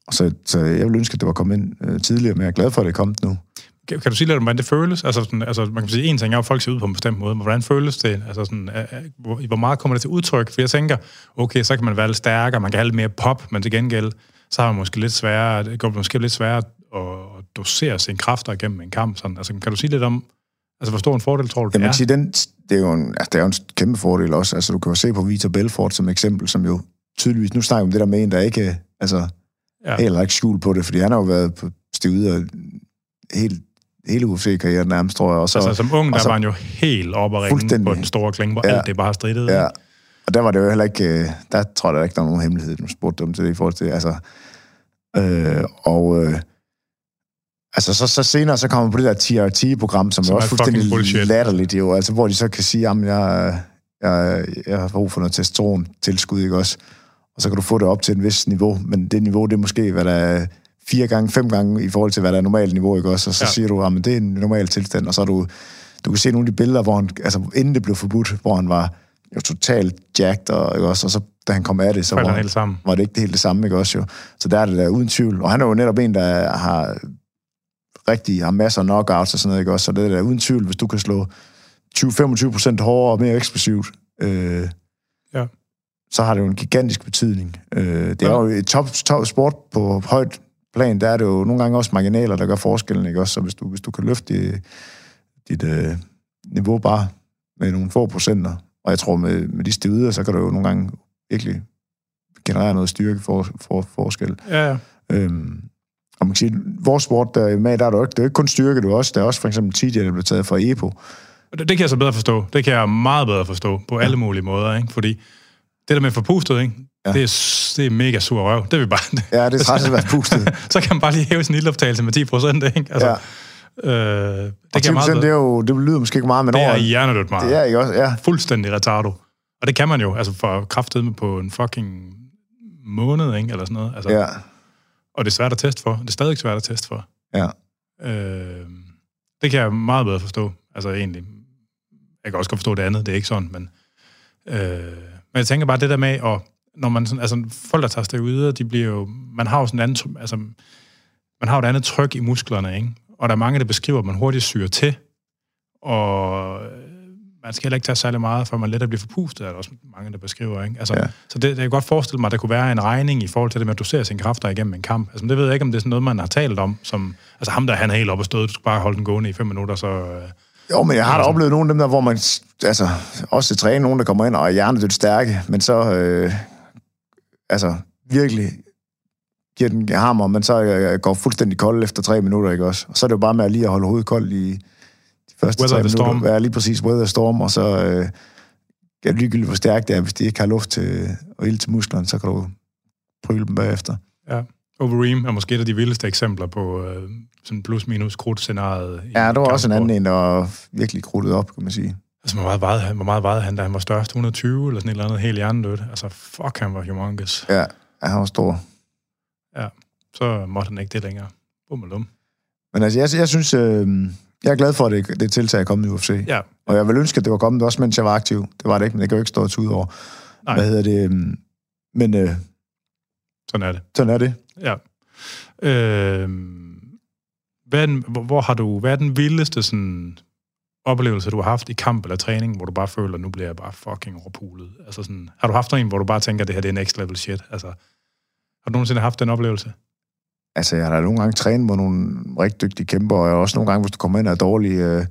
Speaker 2: Og så, så jeg ville ønske, at det var kommet ind øh, tidligere, men jeg er glad for, at det er kommet nu.
Speaker 1: Kan, kan du sige lidt om, hvordan det føles? Altså, sådan, altså man kan sige, en ting er, at folk ser ud på en bestemt måde, men hvordan føles det? Altså, sådan, er, er, hvor, hvor meget kommer det til udtryk? For jeg tænker, okay, så kan man være lidt stærkere, man kan have lidt mere pop, men til gengæld, så har man måske lidt sværere, det går måske lidt sværere at, at dosere sine kræfter igennem en kamp. Sådan. Altså, kan du sige lidt om, altså, hvor stor en fordel tror du, det
Speaker 2: Jamen,
Speaker 1: er?
Speaker 2: sige, den, det, er jo en, altså, det er jo en kæmpe fordel også. Altså, du kan jo se på Vitor Belfort som eksempel, som jo tydeligvis, nu snakker vi om det der med en, der ikke, altså,
Speaker 1: Ja.
Speaker 2: ja. heller ikke skjul på det, fordi han har jo været på stivet og helt, hele UFC-karrieren nærmest, tror jeg. Og så,
Speaker 1: Altså, som ung,
Speaker 2: og
Speaker 1: der
Speaker 2: så-
Speaker 1: var han jo helt oppe at ringe på den store klinge, hvor
Speaker 2: Ja.
Speaker 1: alt det bare strittede.
Speaker 2: Ja, og der var det jo heller ikke, øh, der tror jeg da ikke, der var nogen hemmelighed, nu spurgte dem til det i forhold til altså, øh, og, øh, altså, så, så senere, så kommer man på det der TRT-program, som,
Speaker 1: Som
Speaker 2: er
Speaker 1: er
Speaker 2: også
Speaker 1: fucking
Speaker 2: fuldstændig
Speaker 1: bullshit.
Speaker 2: latterligt, jo, altså, hvor de så kan sige, jamen, jeg, jeg, jeg har brug for noget testosteron-tilskud, ikke også? Og så kan du få det op til et vis niveau, men det niveau, det er måske, hvad der er fire gange, fem gange i forhold til, hvad der er normalt niveau, ikke også? Og så
Speaker 1: Ja.
Speaker 2: siger du, at det er en normal tilstand, og så er du, du kan se nogle af de billeder, hvor han, altså inden det blev forbudt, hvor han var jo totalt jacked, og, ikke også? og så da han kom af det, så var, var det ikke helt det samme, ikke også jo? Så der er det der uden tvivl. Og han er jo netop en, der har rigtig har masser af knockouts og sådan noget, ikke også? Så det er der uden tvivl, hvis du kan slå 20-25 procent hårdere og mere eksplosivt, øh,
Speaker 1: Ja.
Speaker 2: så har det jo en gigantisk betydning. Øh, det er
Speaker 1: Ja.
Speaker 2: jo et top, top sport på højt plan, der er det jo nogle gange også marginaler, der gør forskellen, ikke også? Så hvis du, hvis du kan løfte dit, dit øh, niveau bare med nogle få procenter, og jeg tror med, med de stivider, så kan du jo nogle gange virkelig generere noget styrke for, for forskel.
Speaker 1: Ja, ja.
Speaker 2: Øhm, og man kan sige, vores sport, der er med, der er jo ikke, det er ikke kun styrke, du også, der er også for eksempel TJ, der blev taget fra EPO.
Speaker 1: Det, det kan jeg så bedre forstå. Det kan jeg meget bedre forstå på alle mulige måder, ikke? Fordi det der med forpustet, ikke? Ja.
Speaker 2: Ja.
Speaker 1: Det, er, det er mega sur røv. Det er vi bare...
Speaker 2: Ja, det er træt at være pustet.
Speaker 1: så kan man bare lige hæve sin ildoptagelse med 10 procent, ikke? Altså,
Speaker 2: Ja.
Speaker 1: Øh, det kan meget
Speaker 2: det, er jo, det lyder måske ikke meget, men
Speaker 1: Det er hjernedødt meget.
Speaker 2: det er ikke også, ja.
Speaker 1: fuldstændig retardo. Og det kan man jo, altså for kraftet med på en fucking måned, ikke? Eller sådan noget. Altså,
Speaker 2: ja.
Speaker 1: Og det er svært at teste for. Det er stadig svært at teste for.
Speaker 2: Ja.
Speaker 1: Øh, det kan jeg meget bedre forstå. Altså egentlig. Jeg kan også godt forstå det andet, det er ikke sådan, men... Øh, men jeg tænker bare det der med, at når man sådan, altså folk, der tager steroider, de bliver jo... Man har jo sådan en anden, altså, man har jo et andet tryk i musklerne, ikke? Og der er mange, der beskriver, at man hurtigt syrer til, og man skal heller ikke tage særlig meget, for man lettere bliver forpustet, er der også mange, der beskriver, ikke? Altså,
Speaker 2: Ja.
Speaker 1: Så det, det, jeg kan godt forestille mig, at der kunne være en regning i forhold til det med at dosere sine kræfter igennem en kamp. Altså, det ved jeg ikke, om det er sådan noget, man har talt om, som... Altså ham der, han er helt oppe og stået, du skal bare holde den gående i fem minutter, så... Øh,
Speaker 2: Jo, men jeg har da oplevet nogle af dem der, hvor man, altså, også til træne nogen, der kommer ind og er hjernedødt stærke, men så, øh, altså, virkelig giver den hammer, men så øh, går fuldstændig kold efter tre minutter, ikke også? Og så er det jo bare med at lige at holde hovedet koldt i første
Speaker 1: Weather the storm.
Speaker 2: Være lige præcis weather storm, og så øh, det ligegyldigt, hvor stærkt det er. Hvis de ikke har luft til, og ild til musklerne, så kan du pryle dem bagefter.
Speaker 1: ja. Overeem er måske et af de vildeste eksempler på øh, sådan plus-minus krudt-scenariet.
Speaker 2: Ja, der var også en anden en, der var virkelig krudtet op, kan man sige.
Speaker 1: Altså, hvor meget vejede han, hvor meget vejede han, da han var størst? 120 eller sådan et eller andet helt hjernedødt. Altså, fuck, han var humongous.
Speaker 2: Ja, ja han var stor.
Speaker 1: Så måtte han ikke det længere. Bum og lum.
Speaker 2: Men altså, jeg, jeg synes, øh, jeg er glad for, at det, det tiltag er kommet i UFC.
Speaker 1: Ja,
Speaker 2: Og jeg vil ønske, at det var kommet også, mens jeg var aktiv. Det var det ikke, men det kan jo ikke stå ud over.
Speaker 1: Nej.
Speaker 2: Hvad hedder det? Men øh,
Speaker 1: sådan er det.
Speaker 2: sådan er det.
Speaker 1: Ja. Øh, hvad er den, hvor, har du, hvad er den vildeste sådan, oplevelse, du har haft i kamp eller træning, hvor du bare føler, nu bliver jeg bare fucking overpulet? Altså sådan, har du haft en, hvor du bare tænker, det her det er next level shit? Altså, har du nogensinde haft den oplevelse?
Speaker 2: Altså, jeg har da nogle gange trænet med nogle rigtig dygtige kæmper, og jeg har også nogle gange, hvis du kommer ind og er dårlig... Øh,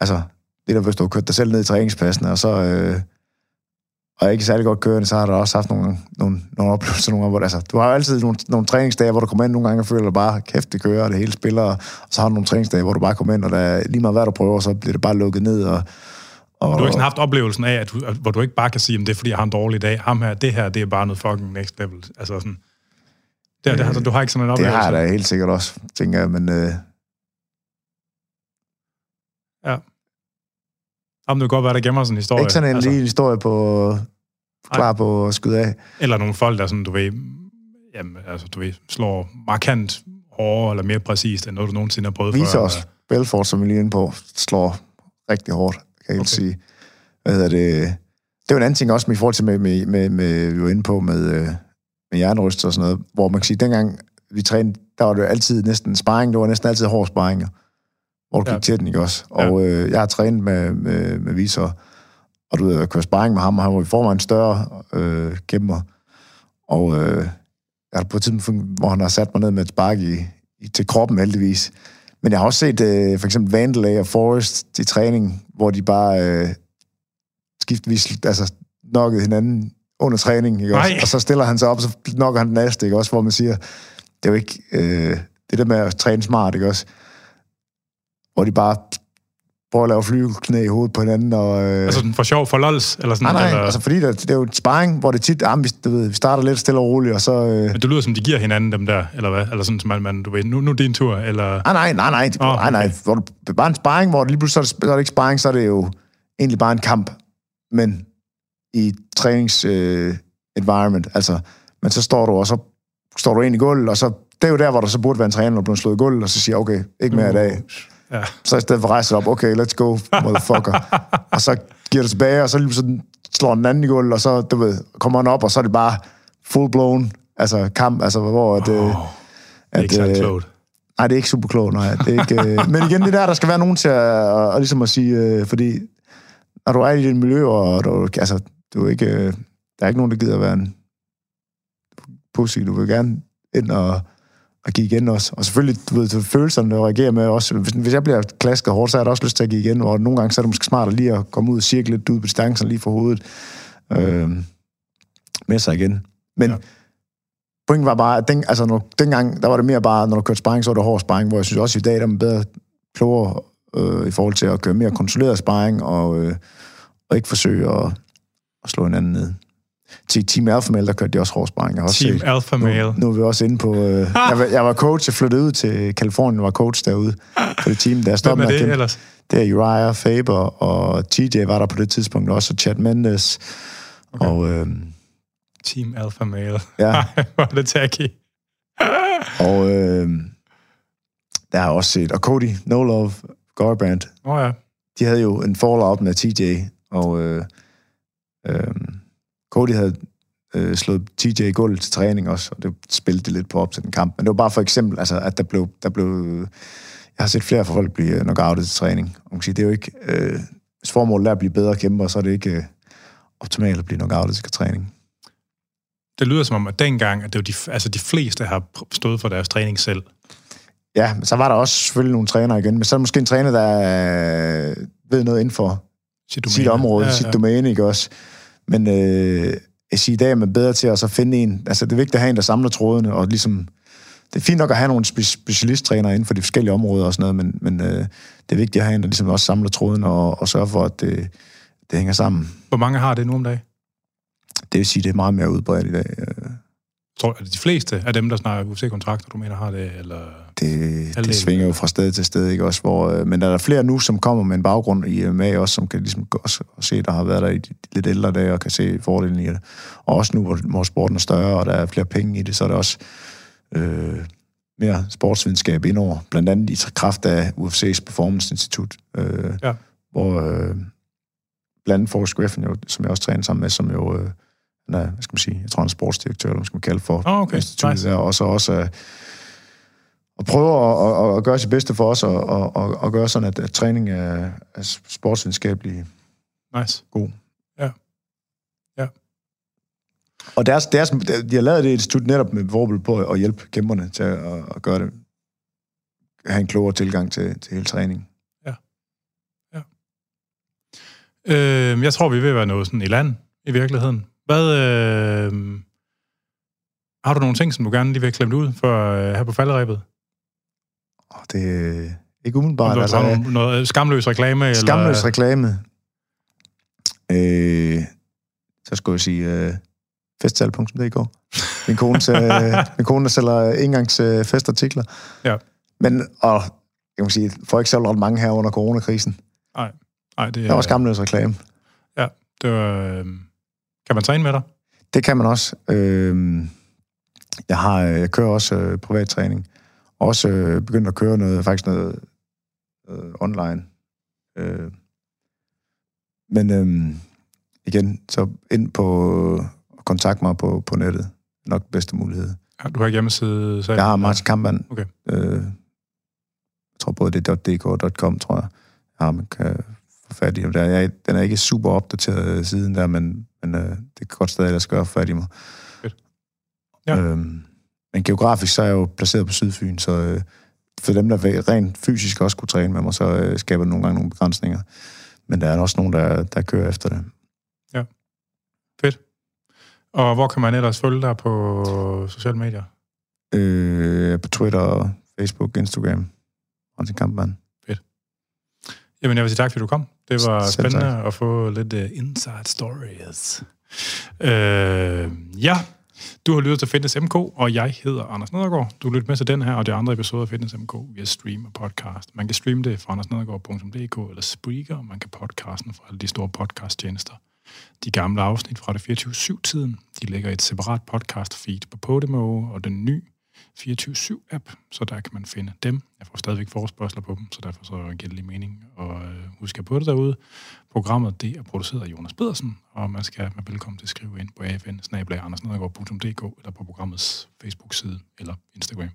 Speaker 2: altså, det der, hvis du har kørt dig selv ned i træningspladsen, og så... Øh, og ikke særlig godt kørende, så har du også haft nogle, nogle, nogle oplevelser nogle gange, hvor det, altså, du har jo altid nogle, nogle træningsdage, hvor du kommer ind nogle gange og føler bare, kæft, det kører, og det hele spiller, og så har du nogle træningsdage, hvor du bare kommer ind, og der, er lige meget hvad du prøver, så bliver det bare lukket ned, og, og,
Speaker 1: Du har ikke sådan haft oplevelsen af, at du, at- hvor du ikke bare kan sige, at det er, fordi jeg har en dårlig dag. Ham her, det her, det er bare noget fucking next level. Altså sådan, det, det, har, du har ikke sådan en
Speaker 2: det
Speaker 1: oplevelse?
Speaker 2: har jeg da helt sikkert også, tænker jeg, men øh,
Speaker 1: Om det kan godt være, der gemmer sådan en historie.
Speaker 2: ikke sådan en
Speaker 1: altså,
Speaker 2: lille historie på, klar på at skyde af.
Speaker 1: Eller nogle folk, der sådan, du ved, jamen, altså, du ved, slår markant hårdere eller mere præcist, end noget, du nogensinde har prøvet
Speaker 2: Viser
Speaker 1: før.
Speaker 2: os, Belfort, som vi lige inde på, slår rigtig hårdt, kan jeg
Speaker 1: Okay.
Speaker 2: sige. Hvad hedder det? Det er jo en anden ting også med, i forhold til, med, med, med, med vi var inde på med, øh, med jernryst og sådan noget, hvor man kan sige, dengang vi trænede, der var det jo altid næsten sparring, det var næsten altid hård sparring, hvor du
Speaker 1: Ja.
Speaker 2: gik til den, ikke også? Og øh, jeg har trænet med, med, med Visor, og du ved, at køre sparring med ham, og han var i forvejen større øh, kæmper. Og øh, jeg har på et tidspunkt, hvor han har sat mig ned med et spark i, i, til kroppen heldigvis. Men jeg har også set øh, for eksempel Vandalay og Forrest i træning, hvor de bare øh, skiftvis altså, nokkede hinanden under træning, ikke også?
Speaker 1: Nej.
Speaker 2: Og så stiller han sig op, så nokker han den næste, ikke også? Hvor man siger, det er jo ikke... Øh, det der med at træne smart, ikke også? Hvor de bare prøver at lave flyveknæ i hovedet på hinanden, og... Øh,
Speaker 1: Altså sådan for sjov, for lols, eller sådan.
Speaker 2: nej, nej,
Speaker 1: eller,
Speaker 2: altså fordi der, det er jo et sparring, hvor det tit, ah, vi, du ved, vi starter lidt stille og roligt, og så... Øh,
Speaker 1: Men det lyder som, de giver hinanden dem der, eller hvad? Eller sådan, som man, man du ved, nu, nu er din tur, eller...
Speaker 2: Nej, nej, nej, nej.
Speaker 1: Åh,
Speaker 2: Oh, nej, nej.
Speaker 1: okay.
Speaker 2: Hvor det er bare en sparring, hvor det lige pludselig så er det, så er det ikke sparring, så er det jo egentlig bare en kamp. Men i trænings øh, environment, altså, men så står du, og så står du ind i gulvet, og så, det er jo der, hvor der så burde være en træner, der bliver slået i gulvet, og så siger, okay, ikke mere i dag.
Speaker 1: Ja.
Speaker 2: Så i stedet for at rejse dig op, okay, let's go, motherfucker. og så giver du tilbage, og så lige pludselig slår den anden i gulvet, og så, du ved, kommer han op, og så er det bare full blown, altså kamp, altså hvor at,
Speaker 1: Oh,
Speaker 2: øh,
Speaker 1: det er ikke særlig
Speaker 2: øh,
Speaker 1: klogt.
Speaker 2: Nej, det er ikke super klogt, nej. Det er ikke, øh, men igen, det der, der skal være nogen til at, at, at, ligesom at sige, øh, fordi når du er i dit miljø, og du, altså, du er ikke, øh, der er ikke nogen, der gider at være en pussy. Du vil gerne ind og, og give igen også. Og selvfølgelig, du ved, følelserne, der reagerer med også. Hvis, hvis jeg bliver klasket hårdt, så har jeg også lyst til at give igen, og nogle gange så er det måske smart at lige at komme ud og cirkle lidt ud på distancen lige for hovedet øh, med sig igen. Men
Speaker 1: ja.
Speaker 2: pointen var bare, at den, altså, når, dengang, der var det mere bare, når du kørte sparring, så var det hård sparring, hvor jeg synes også i dag, der er man bedre klogere øh, i forhold til at køre mere kontrolleret sparring, og, øh, og ikke forsøge at, at slå hinanden ned. til Team Alpha Male, der kørte de også har også
Speaker 1: Team
Speaker 2: set-
Speaker 1: Alpha Male.
Speaker 2: Nu, nu er vi også inde på... Øh, jeg, var, jeg var coach, jeg flyttede ud til Kalifornien, var coach derude for det team. Der stoppede med
Speaker 1: det
Speaker 2: kæmpe.
Speaker 1: ellers?
Speaker 2: Det er Uriah Faber, og TJ var der på det tidspunkt også, og Chad Mendes. Okay. Og, øh,
Speaker 1: Team Alpha Male.
Speaker 2: ja,
Speaker 1: er det tacky.
Speaker 2: og øh, der har også set... Og Cody, No Love, Garbrandt,
Speaker 1: Åh oh, ja.
Speaker 2: de havde jo en fallout med TJ, og øh, øh, Cody havde øh, slået TJ i gulvet til træning også, og det spillede det lidt på op til den kamp. Men det var bare for eksempel, altså, at der blev, der blev... Jeg har set flere folk blive knockoutet til træning. Og man kan sige, det er jo ikke... Øh, hvis formålet er at blive bedre kæmper, så er det ikke øh, optimalt at blive knockoutet til træning.
Speaker 1: Det lyder som om, at dengang, at det var de, altså de fleste har pr- stået for deres træning selv.
Speaker 2: Ja, men så var der også selvfølgelig nogle trænere igen, men så er der måske en træner, der øh, ved noget inden for
Speaker 1: Sit,
Speaker 2: sit område, ja, ja. sit domæne, ikke også? Men øh, jeg siger, i dag er man bedre til at så finde en, altså det er vigtigt at have en, der samler trådene, og ligesom, det er fint nok at have nogle spe- specialisttrænere inden for de forskellige områder og sådan noget, men, men øh, det er vigtigt at have en, der ligesom også samler trådene og, og sørger for, at det, det hænger sammen.
Speaker 1: Hvor mange har det nu om dagen?
Speaker 2: Det vil sige, det er meget mere udbredt i dag.
Speaker 1: Tror, er det de fleste af dem, der snakker UFC-kontrakter, du mener har det? Eller...
Speaker 2: Det, det svinger jo fra sted til sted, ikke også? Hvor, øh, men der er flere nu, som kommer med en baggrund i MMA også, som kan ligesom også se, der har været der i de lidt ældre dage, og kan se fordelen i det. Og også nu, hvor, hvor sporten er større, og der er flere penge i det, så er der også øh, mere sportsvidenskab indover. Blandt andet i kraft af UFC's Performance Institut, øh,
Speaker 1: Ja.
Speaker 2: hvor øh, blandt andet Forrest Griffin, jo, som jeg også træner sammen med, som jo, øh, han er, hvad skal man sige, jeg tror han er sportsdirektør, eller hvad skal man kalde for,
Speaker 1: Åh, okay.
Speaker 2: instituttet
Speaker 1: Nice.
Speaker 2: der, og så også øh, og prøve at, at, at gøre sit bedste for os, og, og, og, og gøre sådan, at, at træning er, er sportsvidenskabelig
Speaker 1: Nice.
Speaker 2: god.
Speaker 1: Ja. Ja.
Speaker 2: Og deres, deres, de har lavet det institut netop med forbud på at hjælpe kæmperne til at, at gøre det, have en klogere tilgang til, til hele træning.
Speaker 1: Øh, jeg tror, vi at være noget sådan i land, i virkeligheden. Hvad, øh, har du nogle ting, som du gerne lige vil klemme ud for øh, her på falderæbet?
Speaker 2: Og det er ikke umiddelbart.
Speaker 1: du
Speaker 2: Altså,
Speaker 1: har nogle, noget skamløs reklame?
Speaker 2: skamløs
Speaker 1: eller,
Speaker 2: reklame. Øh, så skulle jeg sige øh, festival.dk. Min kone, øh, min kone der sælger engangs øh, festartikler.
Speaker 1: Ja.
Speaker 2: Men, og jeg må sige, får ikke ret mange her under coronakrisen.
Speaker 1: Nej, det
Speaker 2: Der var
Speaker 1: er...
Speaker 2: skamløs reklame.
Speaker 1: Det var, øh, kan man træne med dig?
Speaker 2: Det kan man også. Øh, jeg, har, jeg kører også øh, privattræning. Også øh, begyndt at køre noget, faktisk noget øh, online. Øh, men øh, igen, så ind på kontakt mig på, på nettet. Nok bedste mulighed.
Speaker 1: Ja, Du har ikke hjemmeside? Sagde
Speaker 2: Jeg har Martin Kampmann.
Speaker 1: Okay.
Speaker 2: Øh, jeg tror både det er .dk og .com, tror jeg. Ja, man kan få fat i dem der. Jeg, den er ikke super opdateret siden der, men, men øh, det kan godt stadig lade sig gøre fat i mig.
Speaker 1: Fedt. Ja.
Speaker 2: Øhm, men geografisk så er jeg jo placeret på Sydfyn, så øh, for dem, der rent fysisk også kunne træne med mig, så øh, skaber det nogle gange nogle begrænsninger. Men der er også nogen, der, der kører efter det.
Speaker 1: Og hvor kan man ellers følge dig på sociale medier?
Speaker 2: Øh, på Twitter, Facebook, Instagram. Martin Kampmann.
Speaker 1: Jamen, jeg vil sige tak, fordi du kom. Det var spændende
Speaker 2: tak.
Speaker 1: at få lidt uh, inside stories. Øh, ja, du har lyttet til Fitness MK, og jeg hedder Anders Nedergaard. Du har lyttet med til den her og de andre episoder af Fitness MK via stream og podcast. Man kan streame det fra andersnedergaard.dk eller Spreaker, og man kan podcasten fra alle de store podcasttjenester. De gamle afsnit fra det 24-7-tiden, de ligger i et separat podcast-feed på Podimo og den nye 24-7-app, så der kan man finde dem. Jeg får stadigvæk forespørgseler på dem, så derfor så giver det lige mening. Og øh, på det derude. Programmet det er produceret af Jonas Pedersen, og man skal være velkommen til at skrive ind på afn eller på programmets Facebook-side eller Instagram.